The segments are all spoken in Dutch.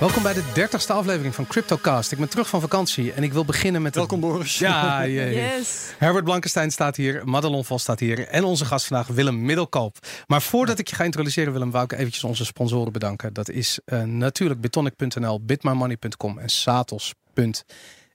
Welkom bij de dertigste aflevering van CryptoCast. Ik ben terug van vakantie en ik wil beginnen met... Welkom Boris. Ja, jee. Yes. Herbert Blankenstein staat hier, Madelon Vos staat hier en onze gast vandaag Willem Middelkoop. Maar voordat ik je ga introduceren Willem, wou ik eventjes onze sponsoren bedanken. Dat is uh, natuurlijk bitonic.nl, bitmymoney.com en satos.nl.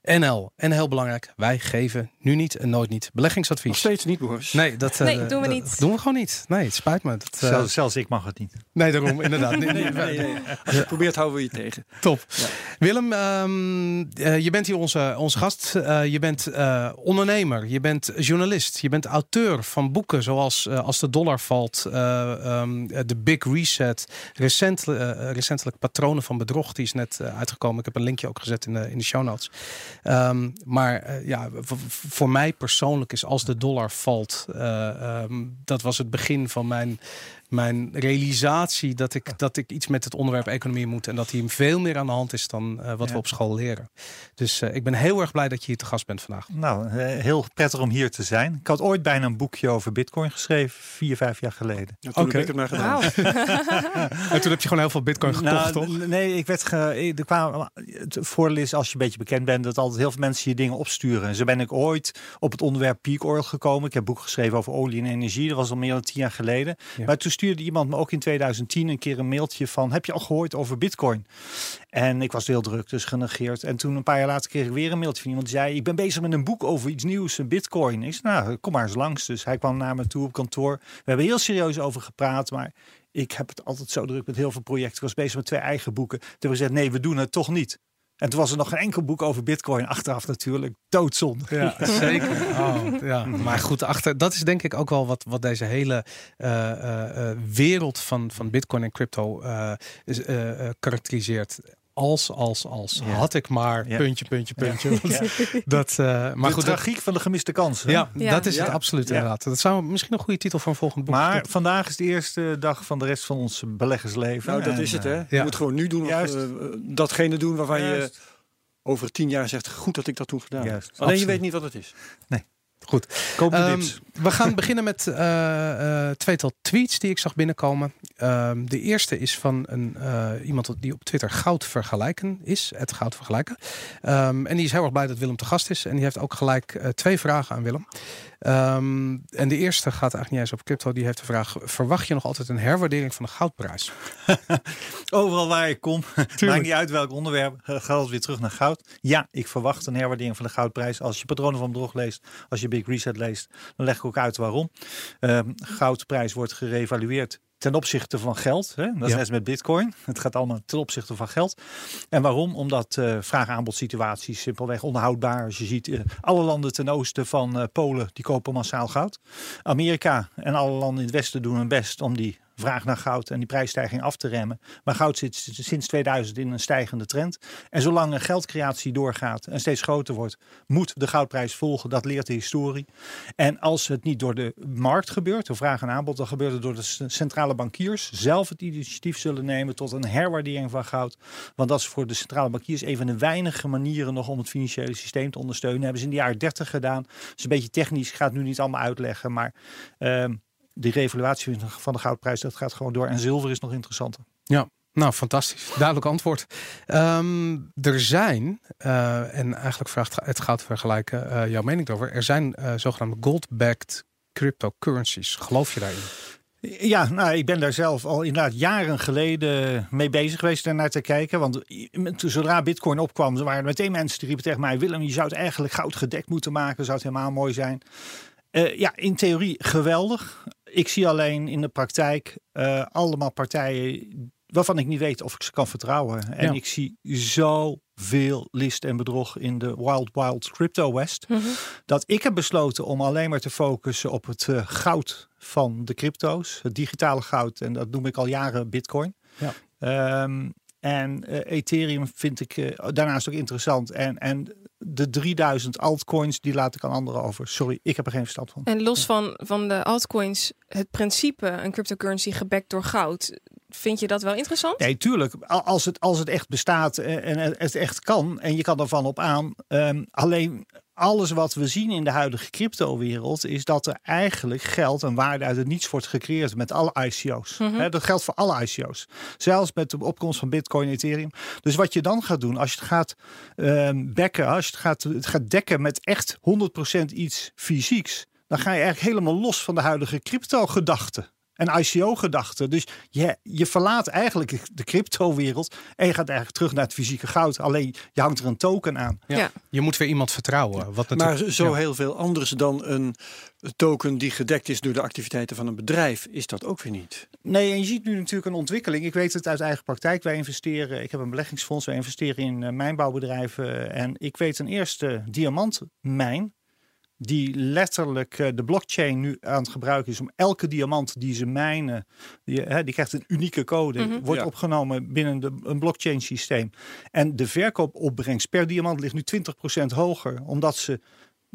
NL. En heel belangrijk, wij geven nu niet en nooit niet beleggingsadvies. Nog steeds niet, Boris. Nee, dat nee, uh, doen we dat niet. doen we gewoon niet. Nee, het spijt me. Dat, uh, zelfs, zelfs, ik mag het niet. Nee, daarom, inderdaad. nee, nee, nee, nee, Als je het probeert, houden we je tegen. Top. Ja. Willem, um, uh, je bent hier onze, onze gast. je bent ondernemer, je bent journalist, je bent auteur van boeken zoals Als de dollar valt, um, The Big Reset, recent, recentelijk Patronen van Bedrog, die is net uitgekomen. Ik heb een linkje ook gezet in de, in de show notes. Um, maar uh, ja, voor mij persoonlijk is als de dollar valt, uh, um, dat was het begin van mijn, mijn realisatie dat ik, dat ik iets met het onderwerp economie moet en dat hier veel meer aan de hand is dan uh, wat ja. we op school leren. Dus ik ben heel erg blij dat je hier te gast bent vandaag. Nou, heel prettig om hier te zijn. Ik had ooit bijna een boekje over Bitcoin geschreven, vier, vijf jaar geleden. Ja, toen okay. heb ik het maar gedaan. Wow. en toen heb je gewoon heel veel Bitcoin gekocht, nou, toch? Nee, ik werd ge, er kwam, het voordeel is als je een beetje bekend bent dat altijd heel veel mensen je dingen opsturen. En zo ben ik ooit op het onderwerp peak oil gekomen. Ik heb een boek geschreven over olie en energie. Dat was al meer dan tien jaar geleden. Ja. Maar toen stuurde iemand me ook in 2010 een keer een mailtje van... heb je al gehoord over bitcoin? En ik was heel druk, dus genegeerd. En toen een paar jaar later kreeg ik weer een mailtje van iemand die zei... ik ben bezig met een boek over iets nieuws, een bitcoin. Ik zei, nou, kom maar eens langs. Dus hij kwam naar me toe op kantoor. We hebben heel serieus over gepraat, maar... Ik heb het altijd zo druk met heel veel projecten. Ik was bezig met twee eigen boeken. Toen hebben we gezegd, nee, we doen het toch niet. En toen was er nog geen enkel boek over bitcoin achteraf natuurlijk. Doodzonde. Ja, zeker. Oh, ja. Maar goed, achter, dat is denk ik ook wel wat, wat deze hele uh, uh, wereld van, van bitcoin en crypto is, karakteriseert als, als, als. Ja. Had ik maar, ja. puntje, puntje, puntje. Ja. Dat, uh, maar de goed, tragiek van de gemiste kans. Ja, dat is het absoluut inderdaad. Dat zou misschien een goede titel voor een volgend boek Maar vandaag is de eerste dag van de rest van ons beleggersleven. Nou, dat en, is het hè. Je moet gewoon nu doen. Of, uh, datgene doen waarvan Juist. je over tien jaar zegt, goed dat ik dat toen gedaan heb. Alleen absoluut. je weet niet wat het is. Nee. Goed. Um, we gaan beginnen met uh, uh, tweetal tweets die ik zag binnenkomen. Um, de eerste is van een, uh, iemand die op Twitter goud vergelijken is. Het goud vergelijken. Um, en die is heel erg blij dat Willem te gast is. En die heeft ook gelijk twee vragen aan Willem. Um, en de eerste gaat eigenlijk niet eens over crypto. Die heeft de vraag: verwacht je nog altijd een herwaardering van de goudprijs? Overal waar ik kom, maakt niet uit welk onderwerp, gaat het weer terug naar goud. Ja, ik verwacht een herwaardering van de goudprijs. Als je patronen van bedrog leest, als je Big Reset leest, dan leg ik ook uit waarom. Um, goudprijs wordt gerevalueerd ten opzichte van geld. Hè? Dat is ja. net met bitcoin. Het gaat allemaal ten opzichte van geld. En waarom? Omdat uh, vraag-aanbod situaties simpelweg onhoudbaar. Als je ziet, uh, alle landen ten oosten van uh, Polen, die kopen massaal goud. Amerika en alle landen in het westen doen hun best om die vraag naar goud en die prijsstijging af te remmen. Maar goud zit sinds 2000 in een stijgende trend. En zolang geldcreatie doorgaat en steeds groter wordt, moet de goudprijs volgen. Dat leert de historie. En als het niet door de markt gebeurt, de vraag en aanbod, dan gebeurt het door de centrale bankiers zelf het initiatief zullen nemen tot een herwaardering van goud. Want dat is voor de centrale bankiers een van de weinige manieren nog om het financiële systeem te ondersteunen. Hebben ze in de jaren 30 gedaan. Dat is een beetje technisch, ik ga het nu niet allemaal uitleggen, maar um, die revaluatie van de goudprijs, dat gaat gewoon door. En zilver is nog interessanter. Ja, nou, fantastisch. Duidelijk antwoord. Um, er zijn, uh, en eigenlijk vraagt het goud vergelijken uh, jouw mening over. Er zijn uh, zogenaamde gold-backed cryptocurrencies. Geloof je daarin? Ja, nou, ik ben daar zelf al inderdaad jaren geleden mee bezig geweest naar te kijken. Want zodra Bitcoin opkwam, waren er meteen mensen die riepen tegen mij: Willem, je zou het eigenlijk goud gedekt moeten maken. Zou het helemaal mooi zijn. Uh, ja, in theorie geweldig. Ik zie alleen in de praktijk uh, allemaal partijen waarvan ik niet weet of ik ze kan vertrouwen. En ja. ik zie zoveel list en bedrog in de Wild Wild Crypto West. Mm -hmm. Dat ik heb besloten om alleen maar te focussen op het uh, goud van de crypto's. Het digitale goud. En dat noem ik al jaren Bitcoin. Ja. Um, en uh, Ethereum vind ik uh, daarnaast ook interessant. En, en de 3000 altcoins, die laat ik aan anderen over. Sorry, ik heb er geen verstand van. En los van, van de altcoins, het principe, een cryptocurrency gebackt door goud. Vind je dat wel interessant? Nee, tuurlijk. Als het, als het echt bestaat en het echt kan en je kan ervan op aan. Um, alleen alles wat we zien in de huidige crypto-wereld is dat er eigenlijk geld en waarde uit het niets wordt gecreëerd met alle ICO's. Mhm. dat geldt voor alle ICO's. Zelfs met de opkomst van Bitcoin en Ethereum. Dus wat je dan gaat doen, als je het gaat um, bekken, als je het gaat, het gaat dekken met echt 100% iets fysieks, dan ga je eigenlijk helemaal los van de huidige crypto-gedachte en ICO-gedachte. Dus je, je verlaat eigenlijk de crypto-wereld en je gaat eigenlijk terug naar het fysieke goud. Alleen je hangt er een token aan. Ja. Je moet weer iemand vertrouwen. Wat maar zo heel veel anders dan een token die gedekt is door de activiteiten van een bedrijf, is dat ook weer niet. Nee, en je ziet nu natuurlijk een ontwikkeling. Ik weet het uit eigen praktijk. Wij investeren, ik heb een beleggingsfonds, wij investeren in uh, mijnbouwbedrijven. En ik weet een eerste diamantmijn die letterlijk uh, de blockchain nu aan het gebruiken is om elke diamant die ze mijnen, die, hè, die krijgt een unieke code, mhm. wordt opgenomen binnen de, een blockchain systeem. En de verkoopopbrengst per diamant ligt nu 20% hoger, omdat ze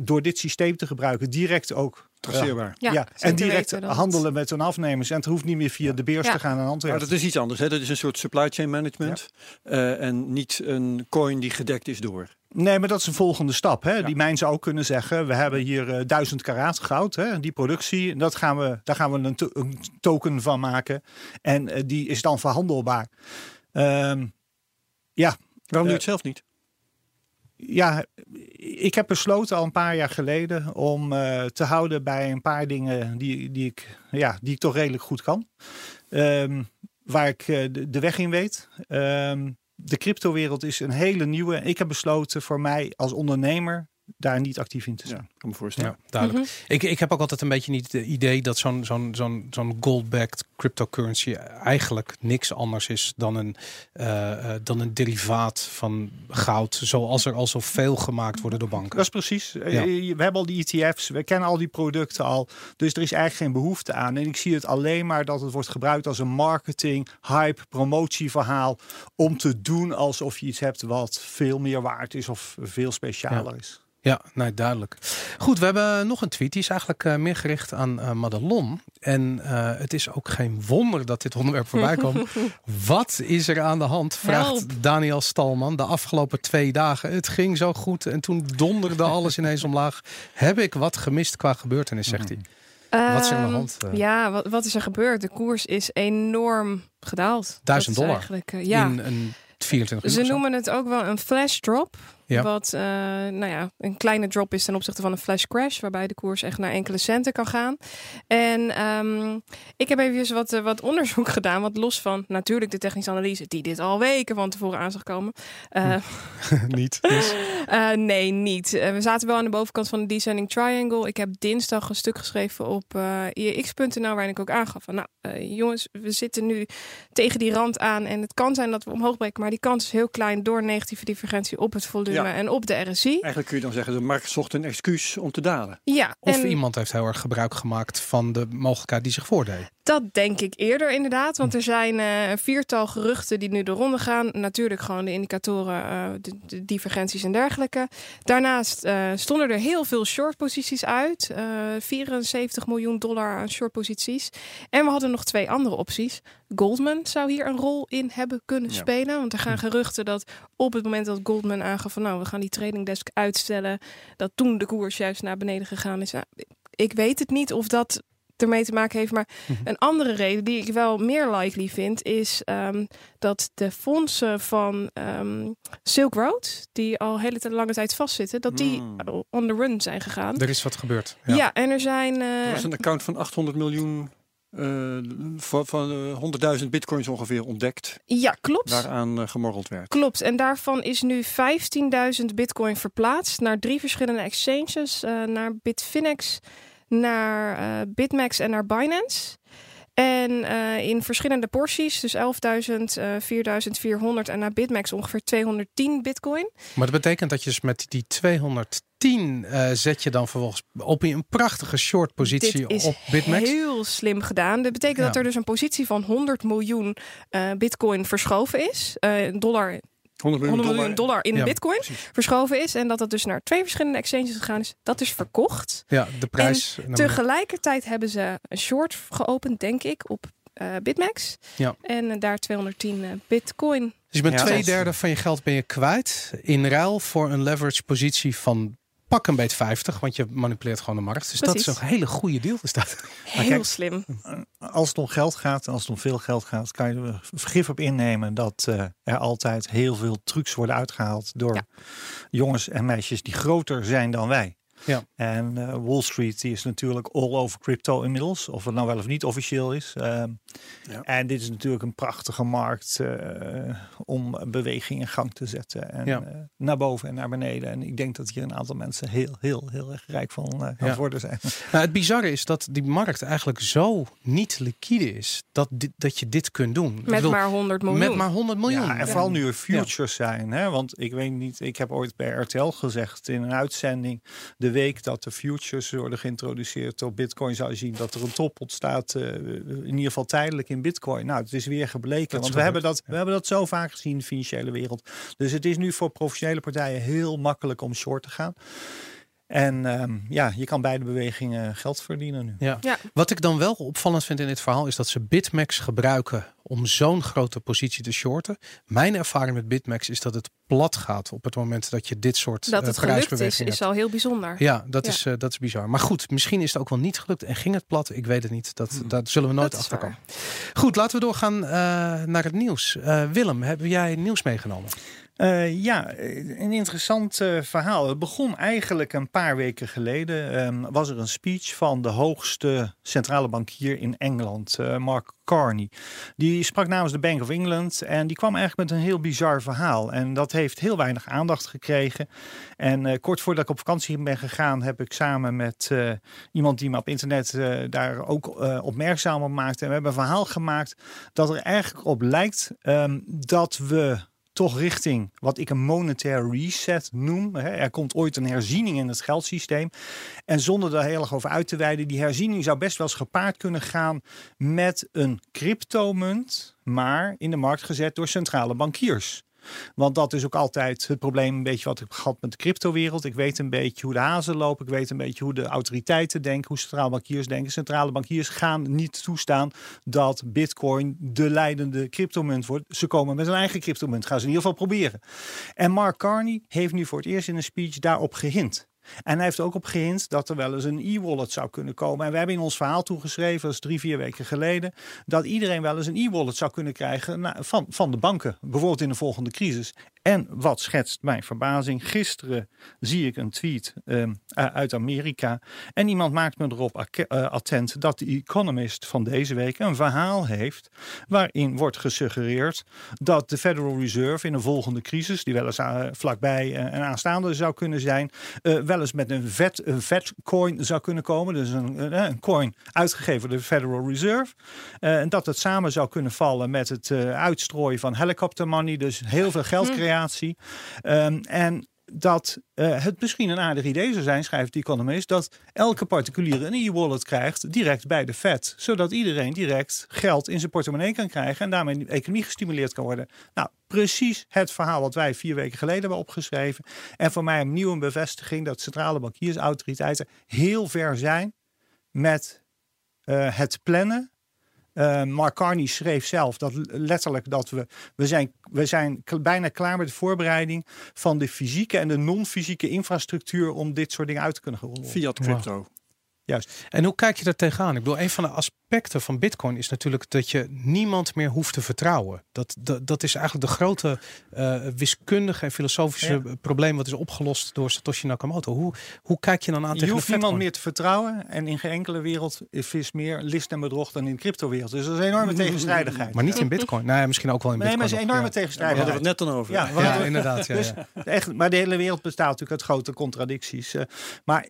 door dit systeem te gebruiken direct ook traceerbaar. Ja, en direct handelen met hun afnemers. En het hoeft niet meer via de beurs te gaan aan Antwerpen. Maar dat is iets anders. Hè? Dat is een soort supply chain management. Uh, en niet een coin die gedekt is door. Nee, maar dat is een volgende stap. Hè? Die mijn zou ook kunnen zeggen: we hebben hier uh, duizend karaat goud, hè? die productie. Dat gaan we, daar gaan we een, to een token van maken. En uh, die is dan verhandelbaar. Um, ja. Waarom doe je het zelf niet? Ja, ik heb besloten al een paar jaar geleden om uh, te houden bij een paar dingen die, die, ik, ja, die ik toch redelijk goed kan. Um, waar ik uh, de, weg in weet. Um, de cryptowereld is een hele nieuwe. Ik heb besloten voor mij als ondernemer daar niet actief in te zijn. Ja, kan me voorstellen. Ja, duidelijk. Mhm. ik, ik heb ook altijd een beetje niet het idee dat zo'n zo'n zo'n zo'n gold-backed cryptocurrency eigenlijk niks anders is dan een, uh, dan een derivaat van goud, zoals er al zoveel gemaakt worden door banken. Dat is precies. Eh, we hebben al die ETF's, we kennen al die producten al, dus er is eigenlijk geen behoefte aan. En ik zie het alleen maar dat het wordt gebruikt als een marketing, hype, promotieverhaal om te doen alsof je iets hebt wat veel meer waard is of veel specialer is. Ja, nee, duidelijk. Goed, we hebben nog een tweet. Die is eigenlijk uh, meer gericht aan uh, Madelon. En uh, het is ook geen wonder dat dit onderwerp voorbij komt. Wat is er aan de hand? Vraagt Daniel Stalman. De afgelopen twee dagen. Het ging zo goed en toen donderde alles ineens omlaag. Heb ik wat gemist qua gebeurtenis, zegt hij. wat is er aan de hand? Ja, wat, wat, is er gebeurd? De koers is enorm gedaald. Duizend dollar. ja. In een 24 Ze noemen het ook wel een flash drop. Ja. Wat uh, nou ja, een kleine drop is ten opzichte van een flash crash, waarbij de koers echt naar enkele centen kan gaan. En um, ik heb even wat, uh, wat onderzoek gedaan, wat los van natuurlijk de technische analyse, die dit al weken van tevoren aan zag komen. Uh, niet. Dus. nee, niet. we zaten wel aan de bovenkant van de descending triangle. Ik heb dinsdag een stuk geschreven op IEX.nl waarin ik ook aangaf van, nou jongens, we zitten nu tegen die rand aan en het kan zijn dat we omhoog breken, maar die kans is heel klein door negatieve divergentie op het volume en op de RSI. Eigenlijk kun je dan zeggen, de markt zocht een excuus om te dalen. Ja, of iemand heeft heel erg gebruik gemaakt van de mogelijkheid die zich voordeed. Dat denk ik eerder inderdaad. Want er zijn uh, een viertal geruchten die nu de ronde gaan. Natuurlijk gewoon de indicatoren, uh, de, divergenties en dergelijke. Daarnaast uh, stonden er heel veel short posities uit. 74 miljoen dollar aan short posities. En we hadden nog twee andere opties. Goldman zou hier een rol in hebben kunnen spelen. Want er gaan hm. geruchten dat op het moment dat Goldman aangaf van nou, we gaan die trading desk uitstellen, dat toen de koers juist naar beneden gegaan is. ik weet het niet of dat ermee te maken heeft. Maar mhm. een andere reden die ik wel meer likely vind, is um, dat de fondsen van um, Silk Road, die al hele lange tijd vastzitten, dat die mm. on the run zijn gegaan. Er is wat gebeurd. Ja, ja en er zijn. Uh, er was een account van 800 miljoen. Uh, van, van uh, 100.000 bitcoins ongeveer ontdekt. Ja, klopt. Waaraan uh, gemorreld werd. Klopt. En daarvan is nu 15.000 bitcoin verplaatst naar drie verschillende exchanges. naar Bitfinex, naar uh, Bitmax en naar Binance. En uh, in verschillende porties, dus 11.000, uh, 4.400 en naar Bitmax ongeveer 210 bitcoin. Maar dat betekent dat je dus met die 210 uh, zet je dan vervolgens op in een prachtige short positie Dit is op Bitmax. heel slim gedaan. Dat betekent ja. dat er dus een positie van 100 miljoen bitcoin verschoven is. Dollar 100 miljoen, 100 miljoen dollar, in ja, bitcoin precies. verschoven is. En dat dat dus naar twee verschillende exchanges gegaan is. Dat is verkocht. Ja, de prijs. En tegelijkertijd hebben ze een short geopend, denk ik, op uh, Bitmax. Ja. En daar 210 uh, bitcoin. Dus je bent ja, twee derde van je geld ben je kwijt. In ruil voor een leverage positie van pak een beetje 50, want je manipuleert gewoon de markt. Dus dat is een hele goede deal. Is dat. Heel slim. Als het om geld gaat, als het om veel geld gaat, kan je er vergif op innemen dat uh, er altijd heel veel trucs worden uitgehaald door jongens en meisjes die groter zijn dan wij. Ja. En uh, Wall Street die is natuurlijk all over crypto inmiddels, of het nou wel of niet officieel is. Uh, ja. En dit is natuurlijk een prachtige markt uh, om beweging in gang te zetten. En ja. uh, naar boven en naar beneden. En ik denk dat hier een aantal mensen heel, heel, heel erg rijk van aan het worden zijn. Nou, het bizarre is dat die markt eigenlijk zo niet liquide is dat, dit, dat je dit kunt doen. Met bedoel, maar 100 miljoen. Met maar 100 miljoen. Ja, en vooral nu er futures zijn. Hè? Want ik weet niet, ik heb ooit bij RTL gezegd in een uitzending. De de week dat de futures worden geïntroduceerd op Bitcoin, zou je zien dat er een top ontstaat, uh, in ieder geval tijdelijk in Bitcoin. Nou, het is weer gebleken, want we hebben, dat, we hebben dat zo vaak gezien in de financiële wereld. Dus het is nu voor professionele partijen heel makkelijk om short te gaan. En um, ja, je kan beide bewegingen geld verdienen nu. Ja. ja. Wat ik dan wel opvallend vind in dit verhaal is dat ze Bitmax gebruiken om zo'n grote positie te shorten. Mijn ervaring met Bitmax is dat het plat gaat op het moment dat je dit soort dat het uh, gelukt is, is al heel bijzonder. Ja, dat, Is, uh, dat is bizar. Maar goed, misschien is het ook wel niet gelukt en ging het plat. Ik weet het niet. Dat, hmm. Daar zullen we nooit achter komen. Goed, laten we doorgaan uh, naar het nieuws. Willem, heb jij nieuws meegenomen? Uh, ja, een interessant uh, verhaal. Het begon eigenlijk een paar weken geleden. Um, was er een speech van de hoogste centrale bankier in Engeland, Mark Carney. Die sprak namens de Bank of England en die kwam eigenlijk met een heel bizar verhaal. En dat heeft heel weinig aandacht gekregen. En kort voordat ik op vakantie ben gegaan, heb ik samen met iemand die me op internet daar ook opmerkzaam op maakte. En we hebben een verhaal gemaakt dat er eigenlijk op lijkt um, dat we toch richting wat ik een monetaire reset noem. Er komt ooit een herziening in het geldsysteem. En zonder daar heel erg over uit te wijden, die herziening zou best wel eens gepaard kunnen gaan met een cryptomunt, maar in de markt gezet door centrale bankiers. Want dat is ook altijd het probleem, een beetje wat ik heb gehad met de cryptowereld. Ik weet een beetje hoe de hazen lopen. Ik weet een beetje hoe de autoriteiten denken, hoe centrale bankiers denken. Centrale bankiers gaan niet toestaan dat Bitcoin de leidende cryptomunt wordt. Ze komen met een eigen cryptomunt. Gaan ze in ieder geval proberen. En Mark Carney heeft nu voor het eerst in een speech daarop gehint. En hij heeft ook op gehind dat er wel eens een e-wallet zou kunnen komen. En we hebben in ons verhaal toegeschreven, dat is drie, vier weken geleden, dat iedereen wel eens een e-wallet zou kunnen krijgen van, van de banken. Bijvoorbeeld in de volgende crisis. En wat schetst mijn verbazing? Gisteren zie ik een tweet uh, uit Amerika. En iemand maakt me erop uh, attent dat de Economist van deze week een verhaal heeft. waarin wordt gesuggereerd dat de Federal Reserve in een volgende crisis, die wel eens uh, vlakbij en aanstaande zou kunnen zijn, wel eens met een vet, een vet coin zou kunnen komen. Dus een, een coin uitgegeven door de Federal Reserve. en dat het samen zou kunnen vallen met het uitstrooien van helicopter money. Dus heel veel geld creëren. Um, en dat uh, het misschien een aardig idee zou zijn, schrijft die Economist, dat elke particulier een e-wallet krijgt direct bij de Fed. Zodat iedereen direct geld in zijn portemonnee kan krijgen en daarmee de economie gestimuleerd kan worden. Nou, precies het verhaal wat wij vier weken geleden hebben opgeschreven. En voor mij opnieuw een bevestiging dat centrale bankiersautoriteiten heel ver zijn met uh, het plannen uh, Mark Carney schreef zelf dat letterlijk dat we, we, zijn, we zijn bijna klaar met de voorbereiding van de fysieke en de non-fysieke infrastructuur om dit soort dingen uit te kunnen rollen. Fiat crypto. Juist. En hoe kijk je daar tegenaan? Ik bedoel, een van de aspecten van Bitcoin is natuurlijk dat je niemand meer hoeft te vertrouwen. Dat, dat, dat is eigenlijk de grote uh, wiskundige en filosofische probleem wat is opgelost door Satoshi Nakamoto. Hoe, hoe kijk je dan aan je tegen Je hoeft niemand meer te vertrouwen en in geen enkele wereld is meer list en bedrog dan in de cryptowereld. Dus dat is een enorme tegenstrijdigheid. Maar niet in Bitcoin. Nou ja, misschien ook wel in nee, Bitcoin. Nee, maar het is een enorme tegenstrijdigheid. We hadden het net dan over. Ja, ja, inderdaad. Ja, dus, echt, maar de hele wereld bestaat natuurlijk uit grote contradicties. Uh, maar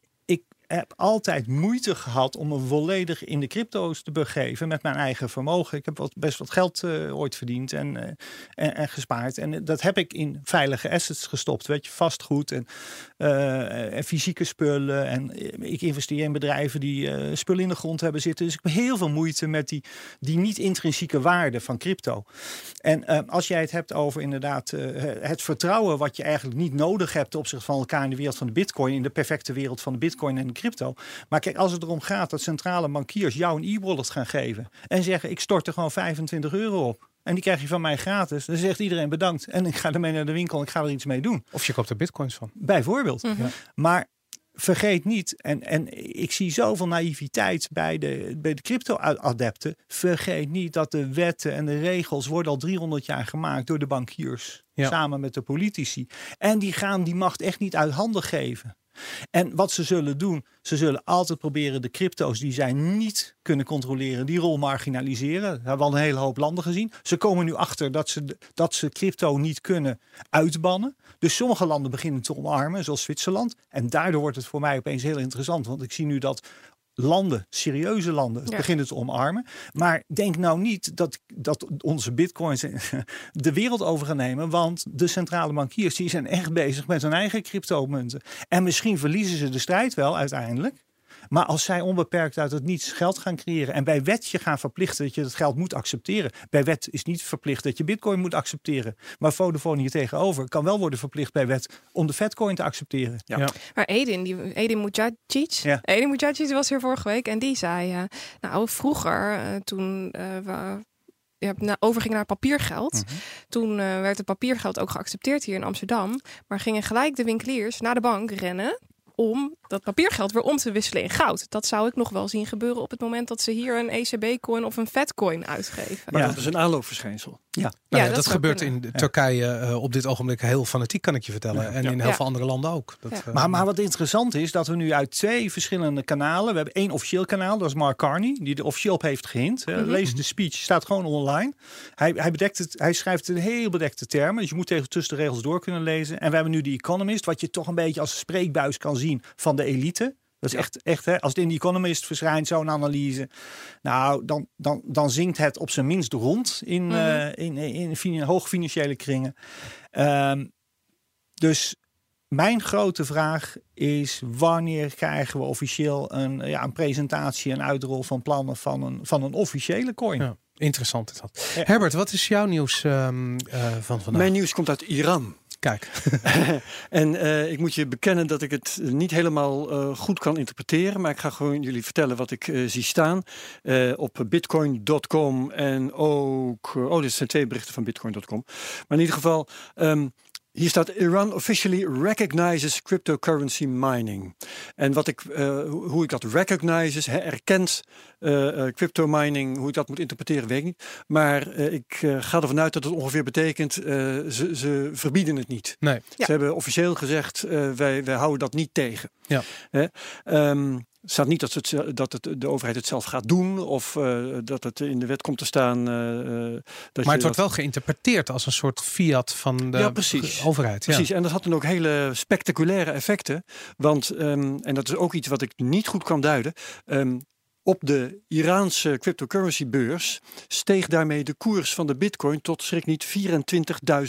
heb altijd moeite gehad om me volledig in de crypto's te begeven met mijn eigen vermogen. Ik heb wat, best wat geld uh, ooit verdiend en, uh, en, en, gespaard. En dat heb ik in veilige assets gestopt. Weet je, vastgoed en, en fysieke spullen. En ik investeer in bedrijven die spullen in de grond hebben zitten. Dus ik heb heel veel moeite met die, die niet-intrinsieke waarde van crypto. En als jij het hebt over inderdaad het vertrouwen wat je eigenlijk niet nodig hebt op zich van elkaar in de wereld van de bitcoin, in de perfecte wereld van de bitcoin en crypto. Maar kijk, als het erom gaat dat centrale bankiers jou een e-wallet gaan geven en zeggen: ik stort er gewoon 25 euro op. En die krijg je van mij gratis. Dan zegt iedereen bedankt. En ik ga ermee naar de winkel en ik ga er iets mee doen. Of je koopt er bitcoins van. Bijvoorbeeld. Mhm. Maar vergeet niet, en, en ik zie zoveel naïviteit bij de, bij de crypto-adepten. Vergeet niet dat de wetten en de regels worden al 300 jaar gemaakt door de bankiers. Samen met de politici. En die gaan die macht echt niet uit handen geven. En wat ze zullen doen, ze zullen altijd proberen de crypto's die zij niet kunnen controleren, die rol marginaliseren. Dat hebben we al een hele hoop landen gezien. Ze komen nu achter dat ze, dat ze crypto niet kunnen uitbannen. Dus sommige landen beginnen te omarmen, zoals Zwitserland. En daardoor wordt het voor mij opeens heel interessant. Want ik zie nu dat landen, serieuze landen, beginnen te omarmen. Maar denk nou niet dat, dat onze bitcoins de wereld over gaan nemen. Want de centrale bankiers die zijn echt bezig met hun eigen cryptomunten. En misschien verliezen ze de strijd wel uiteindelijk. Maar als zij onbeperkt uit het niets geld gaan creëren en bij wet je gaan verplichten dat je dat geld moet accepteren. Bij wet is niet verplicht dat je bitcoin moet accepteren. Maar Vodafone hier tegenover kan wel worden verplicht bij wet om de Fatcoin te accepteren. Ja. Maar Edin, die, Edin Mujagic, ja. Edin Mujagic was hier vorige week en die zei, uh, nou vroeger uh, toen uh, we ja, na, overging naar papiergeld. Mhm. Toen werd het papiergeld ook geaccepteerd hier in Amsterdam. Maar gingen gelijk de winkeliers naar de bank rennen om dat papiergeld weer om te wisselen in goud. Dat zou ik nog wel zien gebeuren op het moment dat ze hier een ECB-coin of een Fed-coin uitgeven. Maar dat is een aanloopverschijnsel. Ja, nou ja, dat, gebeurt in Turkije uh, op dit ogenblik heel fanatiek, kan ik je vertellen. En in heel veel andere landen ook. Dat, uh, maar, maar wat interessant is, dat we nu uit twee verschillende kanalen... We hebben één officieel kanaal, dat is Mark Carney, die er officieel op heeft gehind. Uh, Lees de speech, staat gewoon online. Hij, hij, bedekt het, hij schrijft het in heel bedekte termen. Dus je moet tegen tussen de regels door kunnen lezen. En we hebben nu die Economist, wat je toch een beetje als spreekbuis kan zien van de elite. Dat is echt, echt hè, als het in The Economist verschijnt, zo'n analyse. Nou, dan, dan, dan zinkt het op zijn minst rond in, mm -hmm. in, in, in, hoog financiële kringen. Um, dus mijn grote vraag is: wanneer krijgen we officieel een, ja, een presentatie en uitrol van plannen van een, van een officiële coin? Ja, interessant is dat. Herbert, wat is jouw nieuws um, uh, van vandaag? Mijn nieuws komt uit Iran. Kijk. en uh, ik moet je bekennen dat ik het niet helemaal uh, goed kan interpreteren. Maar ik ga gewoon jullie vertellen wat ik uh, zie staan. op bitcoin.com en ook... oh, dit zijn twee berichten van bitcoin.com. Maar in ieder geval... Um, hier staat Iran officially recognizes cryptocurrency mining. En wat ik, uh, hoe ik dat recognizes, he, erkent uh, uh, crypto mining, hoe ik dat moet interpreteren, weet ik niet. Maar ik ga ervan uit dat het ongeveer betekent, ze, ze, verbieden het niet. Nee. Ze hebben officieel gezegd, wij, wij houden dat niet tegen. Ja. Um, het staat niet dat, het, dat het, de overheid het zelf gaat doen of uh, dat het in de wet komt te staan. Uh, dat maar het wordt wel geïnterpreteerd als een soort fiat van de ja, precies. overheid. Precies, ja. en dat had dan ook hele spectaculaire effecten. Want, um, en dat is ook iets wat ik niet goed kan duiden. Um, op de Iraanse cryptocurrency beurs steeg daarmee de koers van de bitcoin tot schrik niet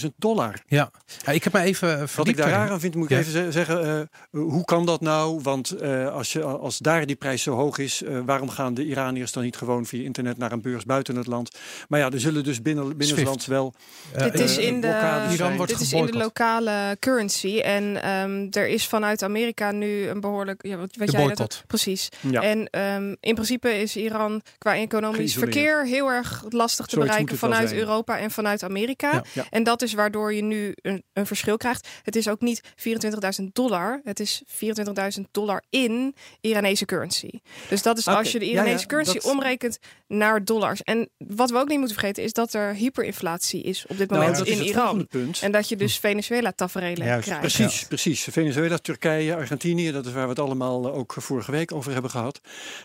24.000 dollar. Ja. ja, ik heb me even Wat ik daar aan vind, moet ik even zeggen, uh, hoe kan dat nou? Want uh, als, je, als daar die prijs zo hoog is, uh, waarom gaan de Iraniërs dan niet gewoon via internet naar een beurs buiten het land? Maar ja, er zullen dus binnen, binnenlands wel dit is in de, Iran wordt dit is in de lokale currency en um, er is vanuit Amerika nu een behoorlijk, ja, wat, wat jij dat, precies. Ja. En um, in principe is Iran qua economisch verkeer heel erg lastig te bereiken vanuit Europa en vanuit Amerika. Ja, ja. En dat is waardoor je nu een, een verschil krijgt. Het is ook niet 24.000 dollar, het is 24.000 dollar in Iranese currency. Dus dat is okay. als je de Iranese ja, currency dat... omrekent naar dollars. En wat we ook niet moeten vergeten is dat er hyperinflatie is op dit moment nou, in Iran. En dat je dus Venezuela tafereelen krijgt. Precies, precies. Venezuela, Turkije, Argentinië, dat is waar we het allemaal ook vorige week over hebben gehad.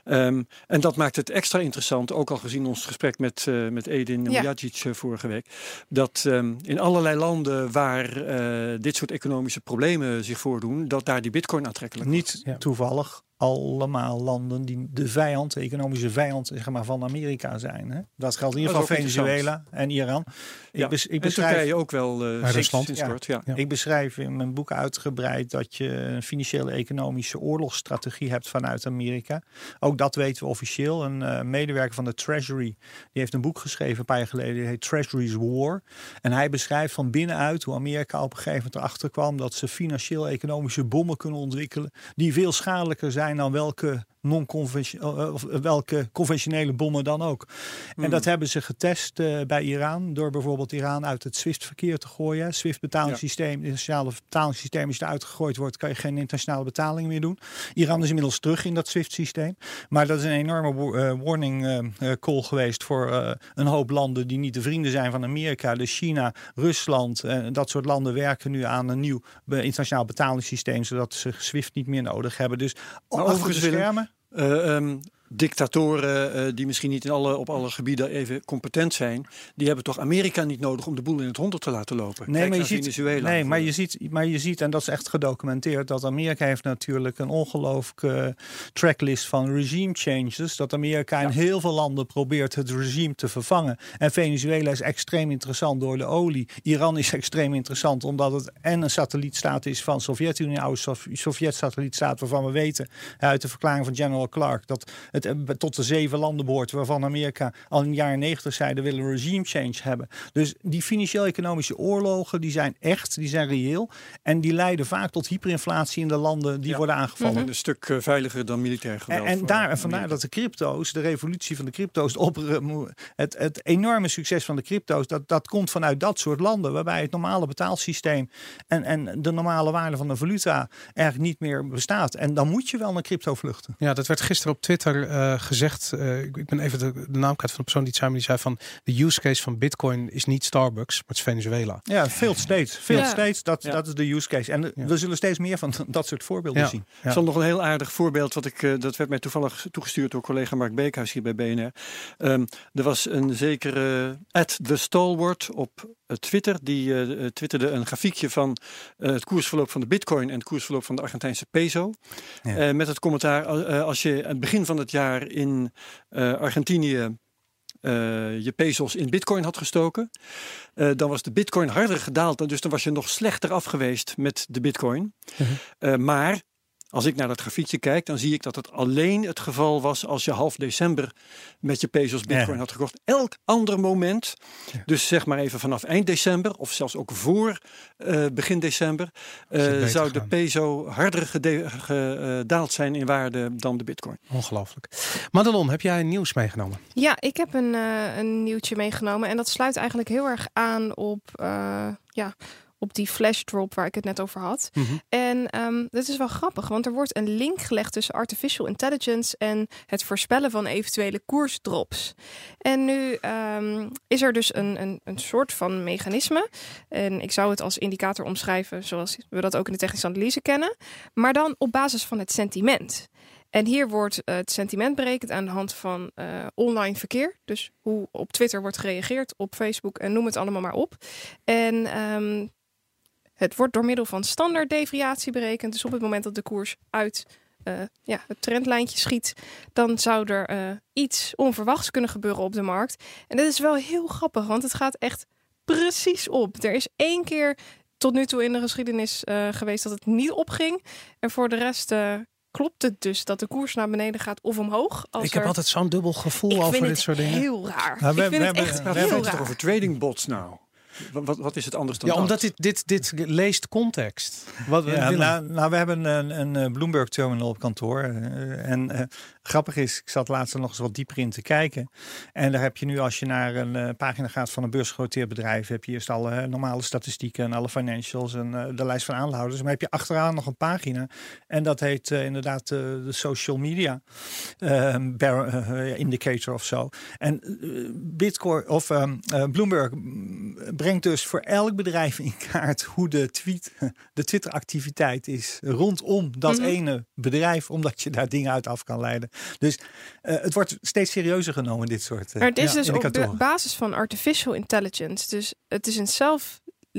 Um, en dat maakt het extra interessant, ook al gezien ons gesprek met, uh, met Edin ja. Uh, vorige week. Dat um, in allerlei landen waar uh, dit soort economische problemen zich voordoen, dat daar die bitcoin aantrekkelijk Niet ja. toevallig allemaal landen die de vijand, de economische vijand zeg maar, van Amerika zijn. Hè? Dat geldt in ieder geval Venezuela en Iran. Ja. Ik, bes, ik beschrijf Turkije ook wel uh, Rusland. Sinds kort, ja. Ik beschrijf in mijn boek uitgebreid dat je een financiële economische oorlogsstrategie hebt vanuit Amerika. Ook dat weten we officieel. Een uh, medewerker van de Treasury die heeft een boek geschreven een paar jaar geleden. Die heet Treasury's War. En hij beschrijft van binnenuit hoe Amerika op een gegeven moment erachter kwam dat ze financieel-economische bommen kunnen ontwikkelen die veel schadelijker zijn dan welke non-conventionele of welke conventionele bommen dan ook. En Hmm. dat hebben ze getest eh, bij Iran door bijvoorbeeld Iran uit het SWIFT-verkeer te gooien. SWIFT-betalingssysteem, het internationale betalingssysteem, als je eruit gegooid wordt, kan je geen internationale betalingen meer doen. Iran is inmiddels terug in dat SWIFT-systeem. Maar dat is een enorme wa- eh, warning eh, eh, call geweest voor eh, een hoop landen die niet de vrienden zijn van Amerika. Dus China, Rusland, eh, dat soort landen werken nu aan een nieuw internationaal betalingssysteem, zodat ze SWIFT niet meer nodig hebben. Dus Maar de overigens, schermen. euh, euh dictatoren eh, die misschien niet in alle, op alle gebieden even competent zijn, die hebben toch Amerika niet nodig om de boel in het honderd te laten lopen. Nee, Kijk maar je, ziet, Venezuela nee maar, je ziet, maar je ziet, en dat is echt gedocumenteerd, dat Amerika heeft natuurlijk een ongelooflijke tracklist van regime changes. Dat Amerika in heel veel landen probeert het regime te vervangen. En Venezuela is extreem interessant door de olie. Iran is extreem interessant omdat het en een satellietstaat is van Sovjet-Unie, oude Sov- Sovjet-satellietstaat, waarvan we weten uit de verklaring van General Clark dat het eh, tot de zeven landen behoort waarvan Amerika al in de jaren negentig zei we willen een regime change hebben. Dus die financieel-economische oorlogen die zijn echt, die zijn reëel en die leiden vaak tot hyperinflatie in de landen die Ja. worden aangevallen. En een stuk eh, veiliger dan militair En, geweld. en voor daar, en vandaar dat de crypto's, de revolutie van de crypto's, op, het, het enorme succes van de crypto's, dat, dat komt vanuit dat soort landen, waarbij het normale betaalsysteem en, en de normale waarde van de valuta eigenlijk niet meer bestaat. En dan moet je wel naar crypto vluchten. Ja, dat werd gisteren op Twitter eh, gezegd. Eh, ik ik ben even de, de naam kwijt van de persoon die het zei, maar die zei van de use case van Bitcoin is niet Starbucks, maar het is Venezuela. Ja, veel steeds. Veel Ja. steeds, dat, Ja. dat is de use case. En Ja. we zullen steeds meer van dat soort voorbeelden Ja. zien. Ik zal nog een heel aardig voorbeeld, wat ik, eh, dat werd mij toevallig toegestuurd door collega Mark Beekhuis hier bij BNR. Ehm, er was een zekere at the Stalwart op Twitter, die eh, eh, twitterde een grafiekje van eh, het koersverloop van de bitcoin en het koersverloop van de Argentijnse peso. Ja. Eh, met het commentaar, eh, als je aan het begin van het jaar in eh, Argentinië eh, je pesos in bitcoin had gestoken, eh, dan was de bitcoin harder gedaald. Dus dan was je nog slechter af geweest met de bitcoin. Mhm. Eh, maar als ik naar dat grafiekje kijk, dan zie ik dat het alleen het geval was als je half december met je pesos bitcoin Ja. had gekocht. Elk ander moment, Ja. dus zeg maar even vanaf eind december of zelfs ook voor eh, begin december, eh, zou de peso harder gedaald zijn in waarde dan de bitcoin. Ongelooflijk. Madelon, heb jij nieuws meegenomen? Ja, ik heb een, eh, een nieuwtje meegenomen. En dat sluit eigenlijk heel erg aan op, eh, ja, op die flash drop waar ik het net over had. En ehm dit is wel grappig, want er wordt een link gelegd tussen artificial intelligence en het voorspellen van eventuele koersdrops. En nu ehm, is er dus een, een, een soort van mechanisme. En ik zou het als indicator omschrijven zoals we dat ook in de technische analyse kennen. Maar dan op basis van het sentiment. En hier wordt het sentiment berekend aan de hand van eh, online verkeer. Dus hoe op Twitter wordt gereageerd, op Facebook en noem het allemaal maar op. En ehm, het wordt door middel van standaard deviatie berekend. Dus op het moment dat de koers uit eh, ja, het trendlijntje schiet, dan zou er eh, iets onverwachts kunnen gebeuren op de markt. En dat is wel heel grappig, want het gaat echt precies op. Er is één keer tot nu toe in de geschiedenis eh, geweest dat het niet opging. En voor de rest eh, klopt het dus dat de koers naar beneden gaat of omhoog. Als ik heb er- altijd zo'n dubbel gevoel ik over vind dit het soort dingen. heel raar. Nou, we- ik vind we het hebben- echt we heel hebben het over trading bots nou? Wat, wat, is het anders dan Ja, dat? omdat dit, dit, dit leest context. Wat, Ja, Willem, nou, nou, we hebben een, een Bloomberg terminal op kantoor. eh, en eh, grappig is, ik zat laatst nog eens wat dieper in te kijken. En daar heb je nu, als je naar een eh, pagina gaat van een beursgenoteerd bedrijf, heb je eerst alle eh, normale statistieken en alle financials en eh, de lijst van aandeelhouders. Maar heb je achteraan nog een pagina. En dat heet eh, inderdaad eh, de social media bar- indicator of zo. En Bitcoin of ehm, eh, Bloomberg mm, brengt dus voor elk bedrijf in kaart hoe de tweet, de Twitter-activiteit is rondom dat Mhm. ene bedrijf, omdat je daar dingen uit af kan leiden. Dus eh, het wordt steeds serieuzer genomen, dit soort eh, Maar het is ja, dus op de basis van artificial intelligence. Dus het is een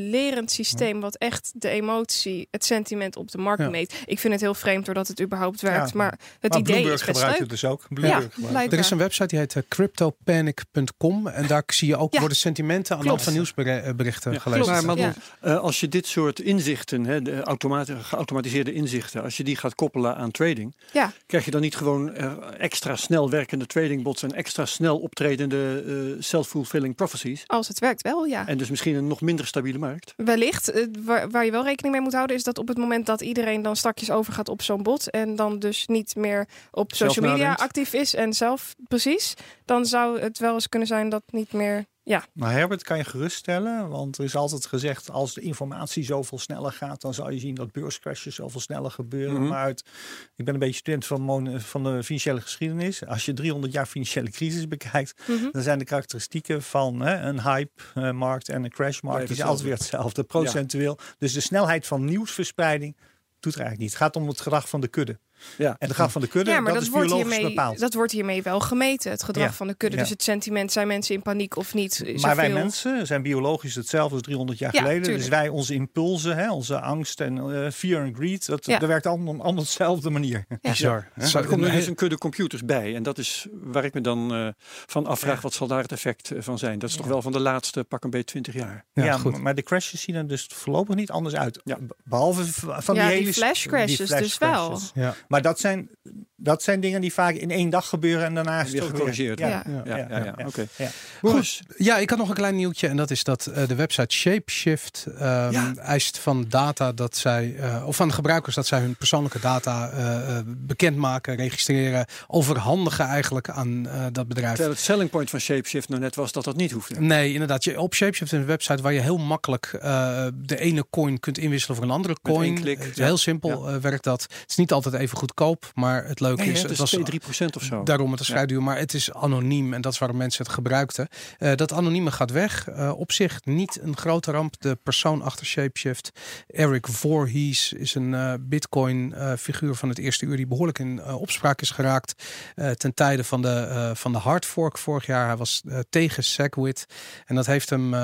zelflerend systeem wat echt de emotie, het sentiment op de markt Ja. meet. Ik vind het heel vreemd doordat het überhaupt werkt. Ja. Maar het Maar idee Bloomberg is best gebruikt leuk. het dus ook. Ja, er is een website die heet eh, cryptopanic.com. En daar zie je ook Ja. worden sentimenten aan de hand van nieuwsberichten Ja, gelezen. Maar eh, als je dit soort inzichten, hè, de automati- geautomatiseerde inzichten, als je die gaat koppelen aan trading, Ja. krijg je dan niet gewoon eh, extra snel werkende tradingbots en extra snel optredende eh, self-fulfilling prophecies? Als het werkt wel, ja. En dus misschien een nog minder stabiele markt. Wellicht. Eh, waar, waar je wel rekening mee moet houden, is dat op het moment dat iedereen dan stakjes overgaat op zo'n bot en dan dus niet meer op social media actief is en zelf precies, dan zou het wel eens kunnen zijn dat niet meer. Ja, Maar Herbert kan je geruststellen, want er is altijd gezegd als de informatie zoveel sneller gaat, dan zal je zien dat beurscrashes zoveel sneller gebeuren. Mhm. Maar uit, ik ben een beetje student van, mon- van de financiële geschiedenis. Als je 300 jaar financiële crisis bekijkt, Mhm. dan zijn de karakteristieken van hè, een hype-markt en een crashmarkt Blijven die zijn altijd weer hetzelfde, procentueel. Dus de snelheid van nieuwsverspreiding doet er eigenlijk niet. Het gaat om het gedrag van de kudde. Ja. En het gedrag van de kudde, ja maar dat, dat, is wordt biologisch hiermee, bepaald. dat wordt hiermee wel gemeten, het gedrag Ja, van de kudde. ja. Dus het sentiment, zijn mensen in paniek of niet? Maar wij mensen zijn biologisch hetzelfde als 300 jaar Ja, geleden. tuurlijk. Dus wij, onze impulsen, hè, onze angst en eh, fear en greed, dat, Ja. dat werkt allemaal op dezelfde manier. Bizar. Er komt nu dus een kudde computers bij. En dat is waar ik me dan eh, van afvraag, wat zal daar het effect eh, van zijn? Dat is toch wel van de laatste pak een beetje 20 jaar. Ja, Ja, goed. maar de crashes zien er dus voorlopig niet anders uit. Behalve van Ja, die die hele flash crashes die flash dus wel. Ja. Maar dat zijn, dat zijn dingen die vaak in één dag gebeuren en daarna is Weer gecorrigeerd Ja, Ja. Ja, ja, ja. ja. Oké. Goed. Ja, ik had nog een klein nieuwtje en dat is dat eh, de website Shapeshift ehm, eist van data dat zij, eh, of van de gebruikers dat zij hun persoonlijke data eh, bekendmaken, registreren, overhandigen eigenlijk aan dat bedrijf. Terwijl het selling point van Shapeshift nou net was dat dat niet hoefde. Nee, inderdaad. Je, op Shapeshift is een website waar je heel makkelijk de ene coin kunt inwisselen voor een andere Met coin. één klik. Heel simpel werkt dat. Het is niet altijd even goedkoop, maar het Nee, is, het het is was 2, 3 procent of zo. Daarom, het is vrij duur, maar het is anoniem en dat is waarom mensen het gebruikten. Eh, dat anonieme gaat weg. Eh, op zich niet een grote ramp. De persoon achter Shapeshift, Eric Voorhees, is een eh, Bitcoin-figuur van het eerste uur die behoorlijk in opspraak is geraakt. ten tijde van de, van de hard fork vorig jaar. Hij was tegen Segwit en dat heeft hem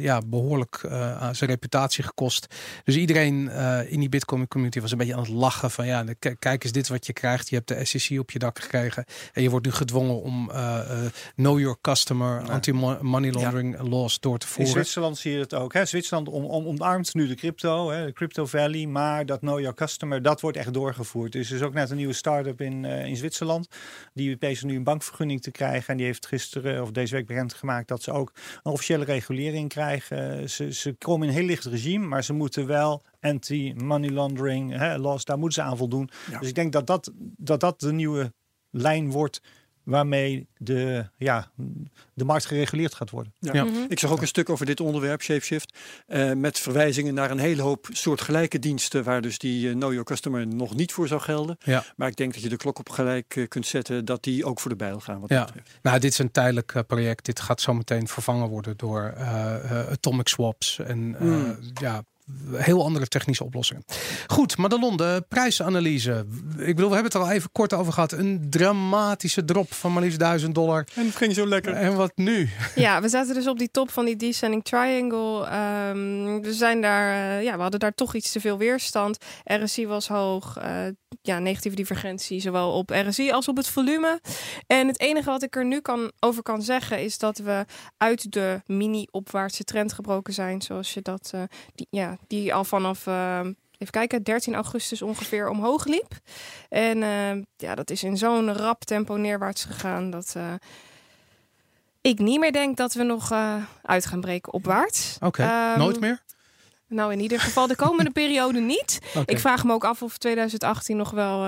ja, behoorlijk eh, zijn reputatie gekost. Dus iedereen in die Bitcoin community was een beetje aan het lachen van ja, kijk eens dit wat je krijgt. Je hebt de SEC op je dak gekregen en je wordt nu gedwongen om eh, eh, know your customer, anti-money laundering laws door te In voeren. Zwitserland zie je het ook. Hè? Zwitserland om, om, omarmt nu de crypto, hè? de Crypto Valley. Maar dat Know Your Customer, dat wordt echt doorgevoerd. Dus er is ook net een nieuwe start-up in, eh, in Zwitserland. Die bezig nu een bankvergunning te krijgen. En die heeft gisteren of deze week bekendgemaakt dat ze ook een officiële regulering krijgen. Ze, ze komen in een heel licht regime, maar ze moeten wel anti-money laundering hè, laws, daar moeten ze aan voldoen. Ja. Dus ik denk dat dat, dat dat de nieuwe lijn wordt waarmee de, ja, de markt gereguleerd gaat worden. Ja. Ja. Ik zag ook een stuk over dit onderwerp, Shapeshift, eh, met verwijzingen naar een hele hoop soortgelijke diensten waar dus die eh, Know Your Customer nog niet voor zou gelden. Ja. Maar ik denk dat je de klok op gelijk eh, kunt zetten dat die ook voor de bijl gaan. Wat Ja. Nou, dit is een tijdelijk project. Dit gaat zo meteen vervangen worden door atomic swaps en eh, Hmm. ja, heel andere technische oplossingen. Goed, Madelon, de prijsanalyse. Ik bedoel, we hebben het er al even kort over gehad. Een dramatische drop van maar liefst 1000 dollar. En het ging zo lekker. En wat nu? Ja, we zaten dus op die top van die descending triangle. Ehm, we zijn daar, eh, ja, we hadden daar toch iets te veel weerstand. RSI was hoog. eh, ja, negatieve divergentie, zowel op RSI als op het volume. En het enige wat ik er nu kan, over kan zeggen is dat we uit de mini-opwaartse trend gebroken zijn, zoals je dat, eh, die, ja, die al vanaf. ehm, Even kijken, 13 augustus ongeveer omhoog liep. En eh, ja, dat is in zo'n rap tempo neerwaarts gegaan dat eh, ik niet meer denk dat we nog eh, uit gaan breken opwaarts. Oké, Ehm, nooit meer? Nou, in ieder geval de komende periode niet. Ik vraag me ook af of 2018 nog wel.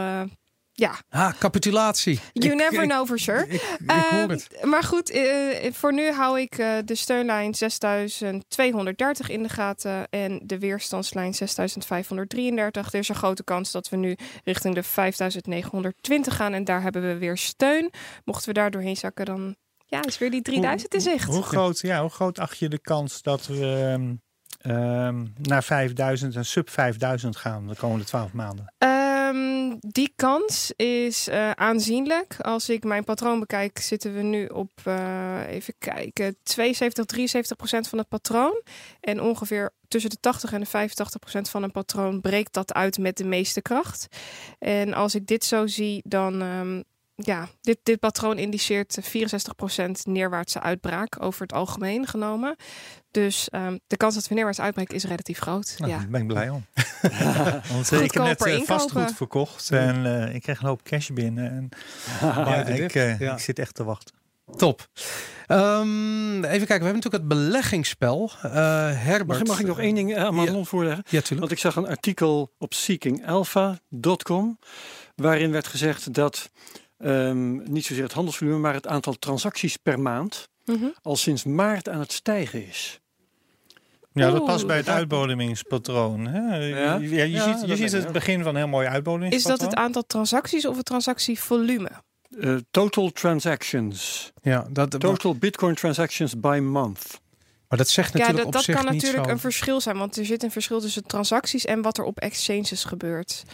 Ja, Ah, capitulatie. you Ik- never ik- know for sure. Ik, ik, ik Ehm, hoor het. Maar goed, eh, voor nu hou ik eh, de steunlijn 6230 in de gaten en de weerstandslijn 6533. Er is een grote kans dat we nu richting de 5920 gaan en daar hebben we weer steun. Mochten we daar doorheen zakken, dan ja, is weer die 3000 in zicht. Hoe groot, ja, hoe groot acht je de kans dat we ehm, naar 5000 en sub 5000 gaan de komende 12 maanden? Ehm, die kans is eh, aanzienlijk. Als ik mijn patroon bekijk, zitten we nu op, eh, even kijken, 72, 73 procent van het patroon. En ongeveer tussen de 80 en de 85 procent van een patroon breekt dat uit met de meeste kracht. En als ik dit zo zie, dan. ehm, ja, dit, dit patroon indiceert 64% neerwaartse uitbraak over het algemeen genomen. Dus ehm, de kans dat we neerwaarts uitbreken is relatief groot. Nou, ja. Daar ben ik blij om. Want eh, ik heb net eh, vastgoed verkocht en eh, ik kreeg een hoop cash binnen. En, dip. ik, Ja. ik zit echt te wachten. Top. Ehm, even kijken, we hebben natuurlijk het beleggingsspel. Uh, Herbert. Mag, mag, ik nog één ding aan Manon ja. voorleggen? Ja, tuurlijk. Want ik zag een artikel op seekingalpha.com waarin werd gezegd dat um, niet zozeer het handelsvolume, maar het aantal transacties per maand mm -hmm. al sinds maart aan het stijgen is. Ja, dat past bij het uitbodemingspatroon. Hè? Ja? Je, je ja, ziet, je ziet het begin van een heel mooi uitbodemingspatroon. Is dat het aantal transacties of het transactievolume? Uh, total transactions. Ja, dat, total Bitcoin transactions by month. Maar dat zegt natuurlijk ja, dat, op dat zich kan niet natuurlijk zo. een verschil zijn, want er zit een verschil tussen transacties en wat er op exchanges gebeurt.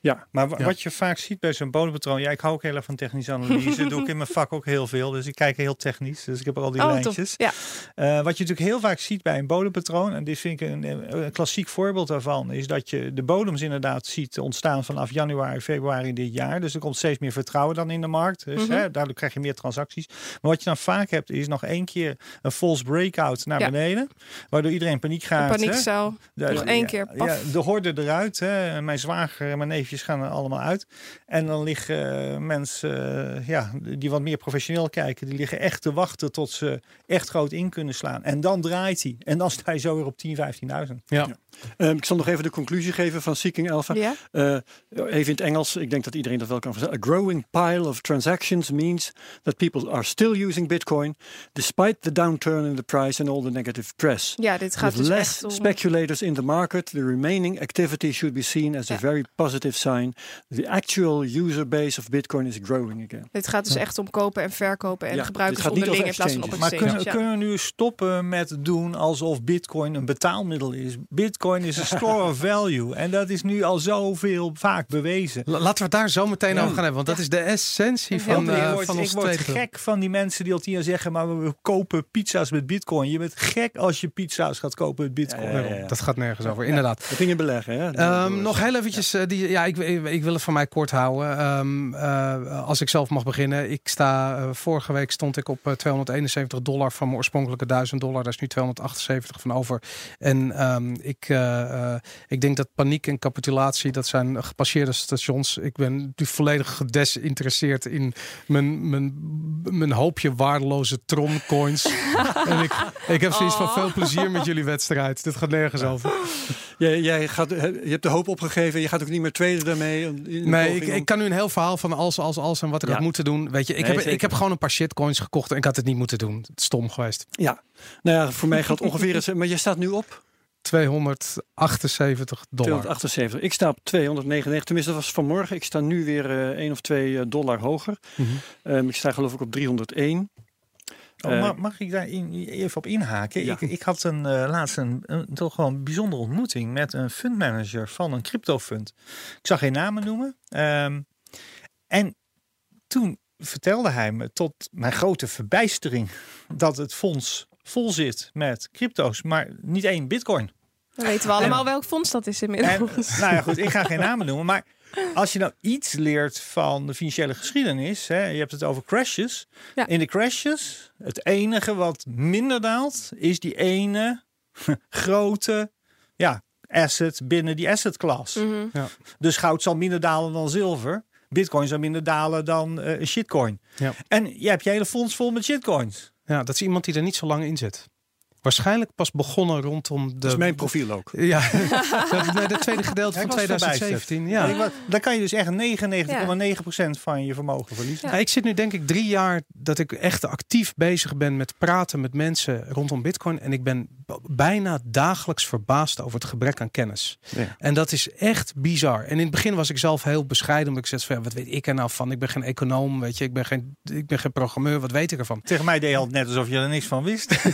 Ja, maar ja. wat je vaak ziet bij zo'n bodempatroon, ja, ik hou ook heel erg van technische analyse, doe ik in mijn vak ook heel veel, dus ik kijk heel technisch, dus ik heb al die oh, lijntjes. Ja. Uh, wat je natuurlijk heel vaak ziet bij een bodempatroon, en dit vind ik een, een, klassiek voorbeeld daarvan, is dat je de bodems inderdaad ziet ontstaan vanaf januari, februari dit jaar, dus er komt steeds meer vertrouwen dan in de markt, dus mm -hmm. hè, daardoor krijg je meer transacties. Maar wat je dan vaak hebt, is nog één keer een false breakout naar ja. beneden, waardoor iedereen paniek gaat. Een paniekcel, nog één keer, paf. Ja, de horde eruit, hè. mijn zwager en mijn gaan er allemaal uit. En dan liggen uh, mensen uh, ja, die wat meer professioneel kijken, die liggen echt te wachten tot ze echt groot in kunnen slaan. En dan draait hij. En dan sta je zo weer op 10, 15.000. Ja. ja. Um, ik zal nog even de conclusie geven van Seeking Alpha. Ja? Uh, even in het Engels, ik denk dat iedereen dat wel kan vertellen. A growing pile of transactions means that people are still using Bitcoin despite the downturn in the price and all the negative press. Ja, dit gaat With dus less echt om... speculators in the market, the remaining activity should be seen as Ja. a very positive sign. The actual user base of Bitcoin is growing again. Dit gaat dus echt om kopen en verkopen en Ja, gebruikers dit gaat niet onderling in over plaats van op. Maar kunnen, ja. kunnen we nu stoppen met doen alsof Bitcoin een betaalmiddel is? Bitcoin is een store of value. En dat is nu al zoveel vaak bewezen. La- Laten we het daar zo meteen over gaan hebben, want dat is de essentie van, eh, word, van ons ik word tweede. gek van die mensen die al tien jaar zeggen, maar we kopen pizza's met bitcoin. Je bent gek als je pizza's gaat kopen met bitcoin. Ja, ja, ja. Dat gaat nergens over, inderdaad. Dat ging je beleggen, hè? Ehm, nog heel eventjes, eh, die, ja, ik, ik, wil het van mij kort houden. Ehm, eh, als ik zelf mag beginnen. Ik sta, eh, vorige week stond ik op eh, 271 dollar van mijn oorspronkelijke 1000 dollar. Daar is nu 278 van over. En ehm, ik, eh, eh, ik denk dat paniek en capitulatie, dat zijn gepasseerde stations. Ik ben nu volledig gedesinteresseerd in mijn, mijn, mijn hoopje waardeloze troncoins. en ik, ik heb zoiets van Oh. veel plezier met jullie wedstrijd. Dit gaat nergens over. Jij, jij gaat, je hebt de hoop opgegeven. Je gaat ook niet meer daarmee. Nee, ik, ik kan nu een heel verhaal van als, als, als en wat ik Ja. had moeten doen. Weet je, ik, Nee, heb, zeker. ik heb gewoon een paar shitcoins gekocht en ik had het niet moeten doen. Stom geweest. Ja, nou ja, voor mij geldt ongeveer. het- Maar jij staat nu op 278 dollar. 278. Ik sta op 299. Tenminste, dat was vanmorgen. Ik sta nu weer eh 1 of 2 dollar hoger. Mhm. Ehm, ik sta geloof ik op 301. Oh, Eh, mag, mag ik daar in, even op inhaken? Ja. Ik, ik had een, eh, laatst een, een toch gewoon bijzondere ontmoeting met een fundmanager van een cryptofund. Ik zag geen namen noemen. Ehm, en toen vertelde hij me tot mijn grote verbijstering dat het fonds vol zit met crypto's, maar niet één bitcoin. Dan weten we allemaal welk fonds dat is En, inmiddels. nou ja, goed, ik ga geen namen noemen, maar als je nou iets leert van de financiële geschiedenis, hè, je hebt het over crashes. Ja. In de crashes, het enige wat minder daalt, is die ene grote ja, asset binnen die asset class. Mhm. Dus goud zal minder dalen dan zilver. Bitcoin zal minder dalen dan eh, shitcoin. Ja. En je hebt je hele fonds vol met shitcoins. Ja, dat is iemand die er niet zo lang in zit. Waarschijnlijk pas begonnen rondom de... Dat is mijn profiel ook. Ja, nee, de tweede gedeelte van ik was 2017. Ja. Ja. Dan kan je dus echt 99,9% van je vermogen verliezen. Ja, ik zit nu denk ik drie jaar dat ik echt actief bezig ben met praten met mensen rondom Bitcoin. En ik ben bijna dagelijks verbaasd over het gebrek aan kennis. Ja. En dat is echt bizar. En in het begin was ik zelf heel bescheiden. Omdat ik zei, van, wat weet ik er nou van? Ik ben geen econoom, weet je. Ik ben geen, ik ben geen programmeur. Wat weet ik ervan? Tegen mij deed je al net alsof je er niks van wist.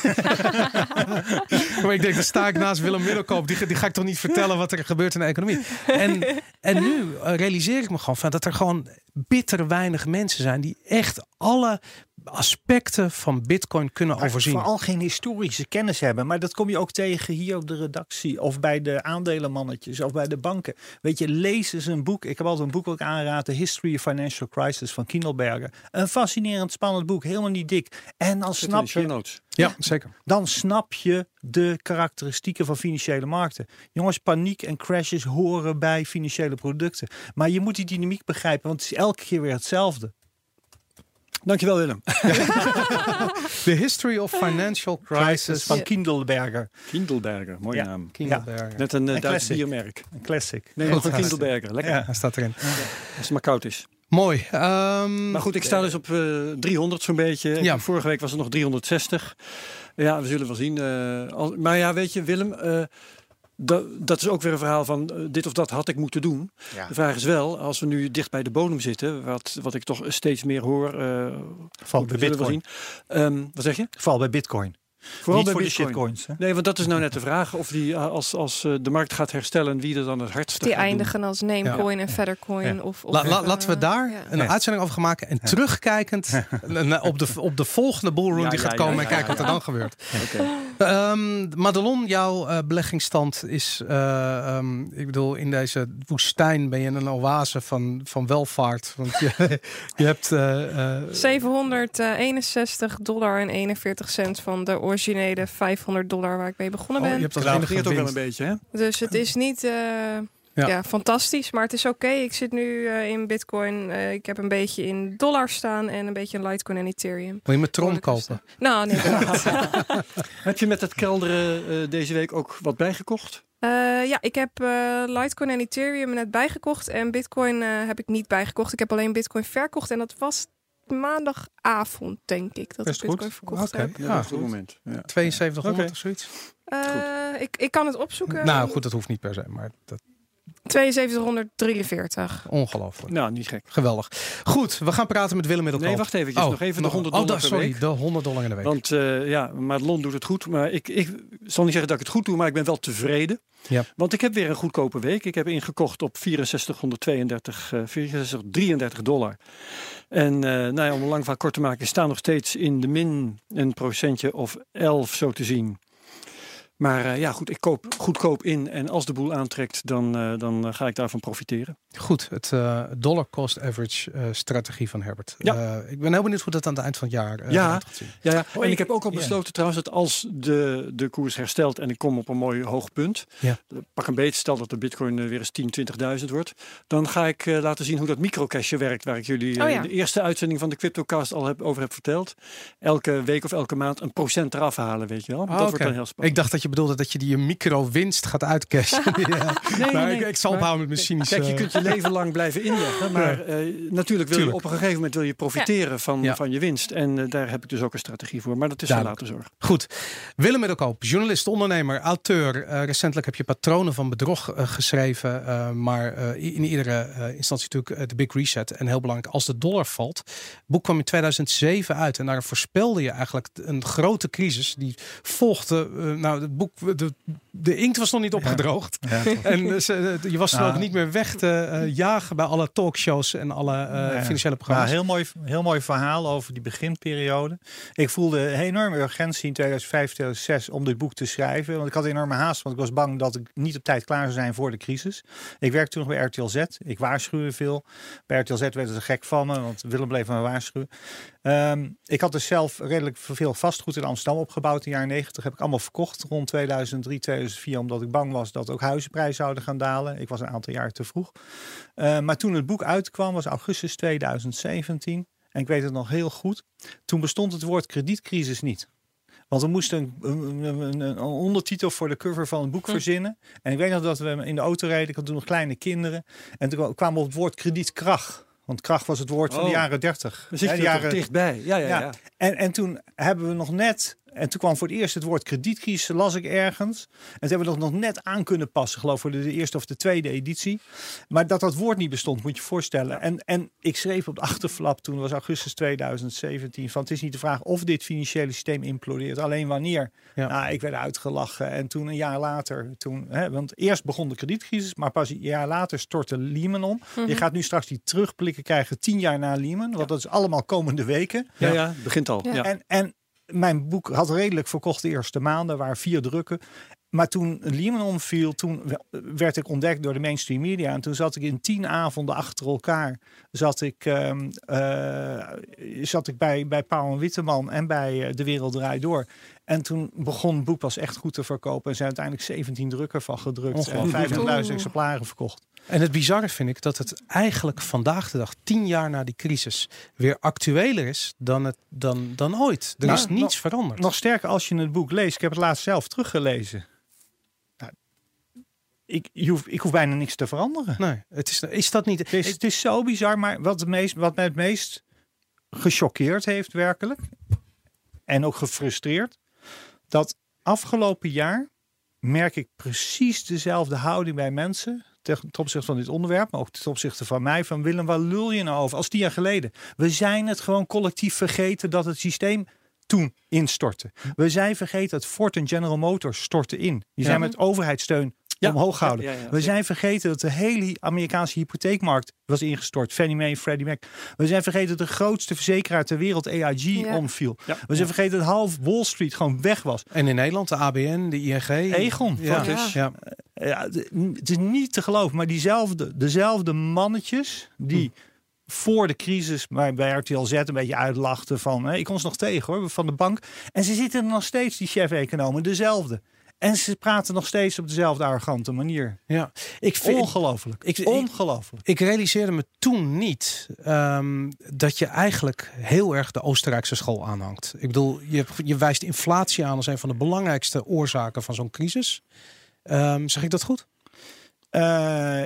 Maar ik denk, dan sta ik naast Willem Middelkoop. Die, die ga ik toch niet vertellen wat er gebeurt in de economie. En, en nu eh, realiseer ik me gewoon van dat er gewoon bitter weinig mensen zijn die echt alle aspecten van Bitcoin kunnen Maar overzien. Vooral geen historische kennis hebben. Maar dat kom je ook tegen hier op de redactie. Of bij de aandelenmannetjes. Of bij de banken. Weet je, lees eens een boek. Ik heb altijd een boek wat ik aanraad. The History of Financial Crisis van Kiendelberger. Een fascinerend spannend boek. Helemaal niet dik. En dan Zit snap je notes. Ja, zeker. dan snap je de karakteristieken van financiële markten. Jongens, paniek en crashes horen bij financiële producten. Maar je moet die dynamiek begrijpen, want het is elke keer weer hetzelfde. Dankjewel Willem. The History of Financial Crisis. van Kindelberger. Kindelberger, mooie Ja. naam. Kindelberger. Net een uh, Een Duits classic. biermerk. Een classic. Nee, een Kindelberger. Lekker. Ja. Staat erin. Als het maar koud is. Mooi. Ehm, Maar goed, ik sta dus op eh 300 zo'n beetje. Ja. Vorige week was het nog 360. Ja, we zullen wel zien. eh, maar ja, weet je, Willem, eh, dat, dat is ook weer een verhaal van eh, dit of dat had ik moeten doen. Ja. De vraag is wel, als we nu dicht bij de bodem zitten, wat, wat ik toch steeds meer hoor. eh Vooral bij Bitcoin. zien. Wat zeg je? Vooral bij Bitcoin. Vooral Niet bij voor Bitcoin. de shitcoins. Hè? Nee, want dat is nou net de vraag of die eh, als, als eh, de markt gaat herstellen, wie er dan het hardste Die doen. eindigen als Namecoin en Feathercoin. Ja. Of, of, La- la- laten we daar ja. een Ja. uitzending over gaan maken. En terugkijkend op, de, op de volgende bullrun Ja, die ja, gaat komen. ja, en kijken ja, wat er dan gebeurt. Oké. Ehm Madelon, jouw eh, beleggingsstand is... eh, ehm, ik bedoel, in deze woestijn ben je een oase van, van welvaart. Want je, je hebt... eh, eh, 761 dollar en 41 cent van de originele 500 dollar waar ik mee begonnen oh, ben. je hebt Dat het ook wel een beetje, hè? Dus het is niet eh, ja. fantastisch, maar het is oké. Ik zit nu eh, in Bitcoin. eh, ik heb een beetje in dollar staan en een beetje in Litecoin en Ethereum. Wil je met Tron kopen? Nou, nee. Heb je met het kelderen eh, deze week ook wat bijgekocht? Eh, ja, ik heb eh, Litecoin en Ethereum net bijgekocht. En Bitcoin eh, heb ik niet bijgekocht. Ik heb alleen Bitcoin verkocht. En dat was maandagavond, denk ik, dat Best ik Bitcoin goed. verkocht Oké. heb. Ja, moment. Ja. 7200 Oké. of zoiets? Eh, ik, ik kan het opzoeken. Nou goed, dat hoeft niet per se. Maar dat 7243. ongelooflijk. Nou, niet gek. Geweldig. Goed, we gaan praten met Willem Middelkoop. Nee, wacht even. nog even de 100 oh, dollar da- per sorry, week. de 100 dollar in de week. Want eh, ja, Madelon doet het goed. Maar ik, ik zal niet zeggen dat ik het goed doe, maar ik ben wel tevreden. Ja. Want ik heb weer een goedkope week. Ik heb ingekocht op 6432, eh 6433 dollar. En eh, nou ja, om een lang verhaal kort te maken, ik sta nog steeds in de min een procentje of 11 zo te zien. Maar eh, ja, goed, ik koop goedkoop in. En als de boel aantrekt, dan, eh, dan eh, ga ik daarvan profiteren. Goed, het eh, dollar cost average eh, strategie van Herbert. Ja. Eh, ik ben heel benieuwd hoe dat aan het eind van het jaar Ja. gaat zien. Ja, ja. Oh, en ik- ik heb ook al besloten trouwens dat als de, de koers herstelt en ik kom op een mooi hoog punt, Ja. pak een beetje, stel dat de bitcoin weer eens 10, 20.000 wordt, dan ga ik eh, laten zien hoe dat microcashje werkt, waar ik jullie Oh ja. in de eerste uitzending van de CryptoCast al heb, over heb verteld. Elke week of elke maand een procent eraf halen, weet je wel. Dat oké. wordt dan heel Ik spannend. dacht dat je bedoelde dat je die micro-winst gaat uitcashen. ja. nee, maar nee. ik, ik zal ophouden met mijn cynische... Kijk, je kunt je leven lang blijven inleggen, maar eh, natuurlijk wil je op een gegeven moment wil je profiteren van, van je winst. En eh, daar heb ik dus ook een strategie voor, maar dat is Duidelijk. later zorg. Goed. Willem Middelkoop, journalist, ondernemer, auteur. Eh, recentelijk heb je Patronen van Bedrog eh, geschreven. eh, maar eh, in iedere eh, instantie natuurlijk eh, de Big Reset. En heel belangrijk, als de dollar valt. Het boek kwam in 2007 uit. En daar voorspelde je eigenlijk een grote crisis. Die volgde, eh, nou het boek, de, de inkt was nog niet opgedroogd. Ja. En eh, ze- je was Nou. ook niet meer weg te eh, jagen bij alle talkshows en alle eh, financiële Nou, programma's. heel, mooi, heel mooi verhaal over die beginperiode. Ik voelde een enorme urgentie in 2005, 2006 om dit boek te schrijven. Want ik had enorme haast, want ik was bang dat ik niet op tijd klaar zou zijn voor de crisis. Ik werkte toen nog bij RTL Z. Ik waarschuwde veel. Bij RTL Z werden ze gek van me, want Willem bleef me waarschuwen. Ehm, ik had dus zelf redelijk veel vastgoed in Amsterdam opgebouwd in de jaren 90. Heb ik allemaal verkocht rond 2003, 2004, omdat ik bang was dat ook huizenprijzen zouden gaan dalen. Ik was een aantal jaar te vroeg. Uh, maar toen het boek uitkwam, was augustus 2017. En ik weet het nog heel goed. Toen bestond het woord kredietcrisis niet. Want we moesten een, een, een, ondertitel voor de cover van het boek hm. verzinnen. En ik weet nog dat we in de auto reden. Ik had toen nog kleine kinderen. En toen kwamen we op het woord kredietkracht. Want kracht was het woord van oh. de jaren 30. Dan zit je de jaren dichtbij. Ja, ja, ja. ja. En, en toen hebben we nog net en toen kwam voor het eerst het woord kredietcrisis, las ik ergens. En toen hebben we dat nog net aan kunnen passen, geloof ik, voor de eerste of de tweede editie. Maar dat dat woord niet bestond, moet je je voorstellen. En, en ik schreef op de achterflap, toen was augustus 2017, van het is niet de vraag of dit financiële systeem implodeert, alleen wanneer. Ja. Nou, ik werd uitgelachen. En toen een jaar later, toen, hè, want eerst begon de kredietcrisis, maar pas een jaar later stortte Lehman om. Mm-hmm. Je gaat nu straks die terugblikken krijgen tien jaar na Lehman, want ja. dat is allemaal komende weken. Ja, ja, begint al. Ja. En, en mijn boek had redelijk verkocht de eerste maanden, waren vier drukken. Maar toen Lehman omviel, toen werd ik ontdekt door de mainstream media. En toen zat ik in tien avonden achter elkaar. Zat ik, um, uh, zat ik bij, bij Pauw en Witteman en bij uh, De Wereld Draait Door. En toen begon het boek pas echt goed te verkopen. En zijn uiteindelijk 17 drukken van gedrukt. En 25.000 exemplaren verkocht. En het bizarre vind ik dat het eigenlijk vandaag de dag, tien jaar na die crisis, weer actueler is dan, het, dan, dan ooit. Er Nou, is niets veranderd. Nog sterker als je het boek leest. Ik heb het laatst zelf teruggelezen. Nou, ik, je hoeft, ik hoef bijna niks te veranderen. Nee, het is, is dat niet. Het is, het is zo bizar, maar wat, het meest, wat mij het meest gechoqueerd heeft werkelijk, en ook gefrustreerd, dat afgelopen jaar merk ik precies dezelfde houding bij mensen ten opzichte van dit onderwerp, maar ook ten opzichte van mij, van Willem, waar lul je nou over? Als tien jaar geleden. We zijn het gewoon collectief vergeten dat het systeem toen instortte. We zijn vergeten dat Ford en General Motors stortten in. Die zijn met overheidssteun Ja, omhoog gehouden. ja, ja, ja, we zijn vergeten dat de hele Amerikaanse hypotheekmarkt was ingestort. Fannie Mae en Freddie Mac. We zijn vergeten dat de grootste verzekeraar ter wereld, AIG, Ja. omviel. Ja. We zijn vergeten dat half Wall Street gewoon weg was. En in Nederland, de ABN, de ING. Egon, Ja, ja. Ja, het is niet te geloven, maar diezelfde, dezelfde mannetjes die voor de crisis bij, bij RTL Z een beetje uitlachten van, hè, ik kon ze nog tegen hoor, van de bank. En ze zitten er nog steeds, die chef-economen, dezelfde. En ze praten nog steeds op dezelfde arrogante manier. ja. Ik vind, Ongelooflijk. ik- ik- Ongelooflijk. Ik realiseerde me toen niet ehm, dat je eigenlijk heel erg de Oostenrijkse school aanhangt. Ik bedoel, je, je wijst inflatie aan als een van de belangrijkste oorzaken van zo'n crisis. Ehm, zeg ik dat goed? Eh,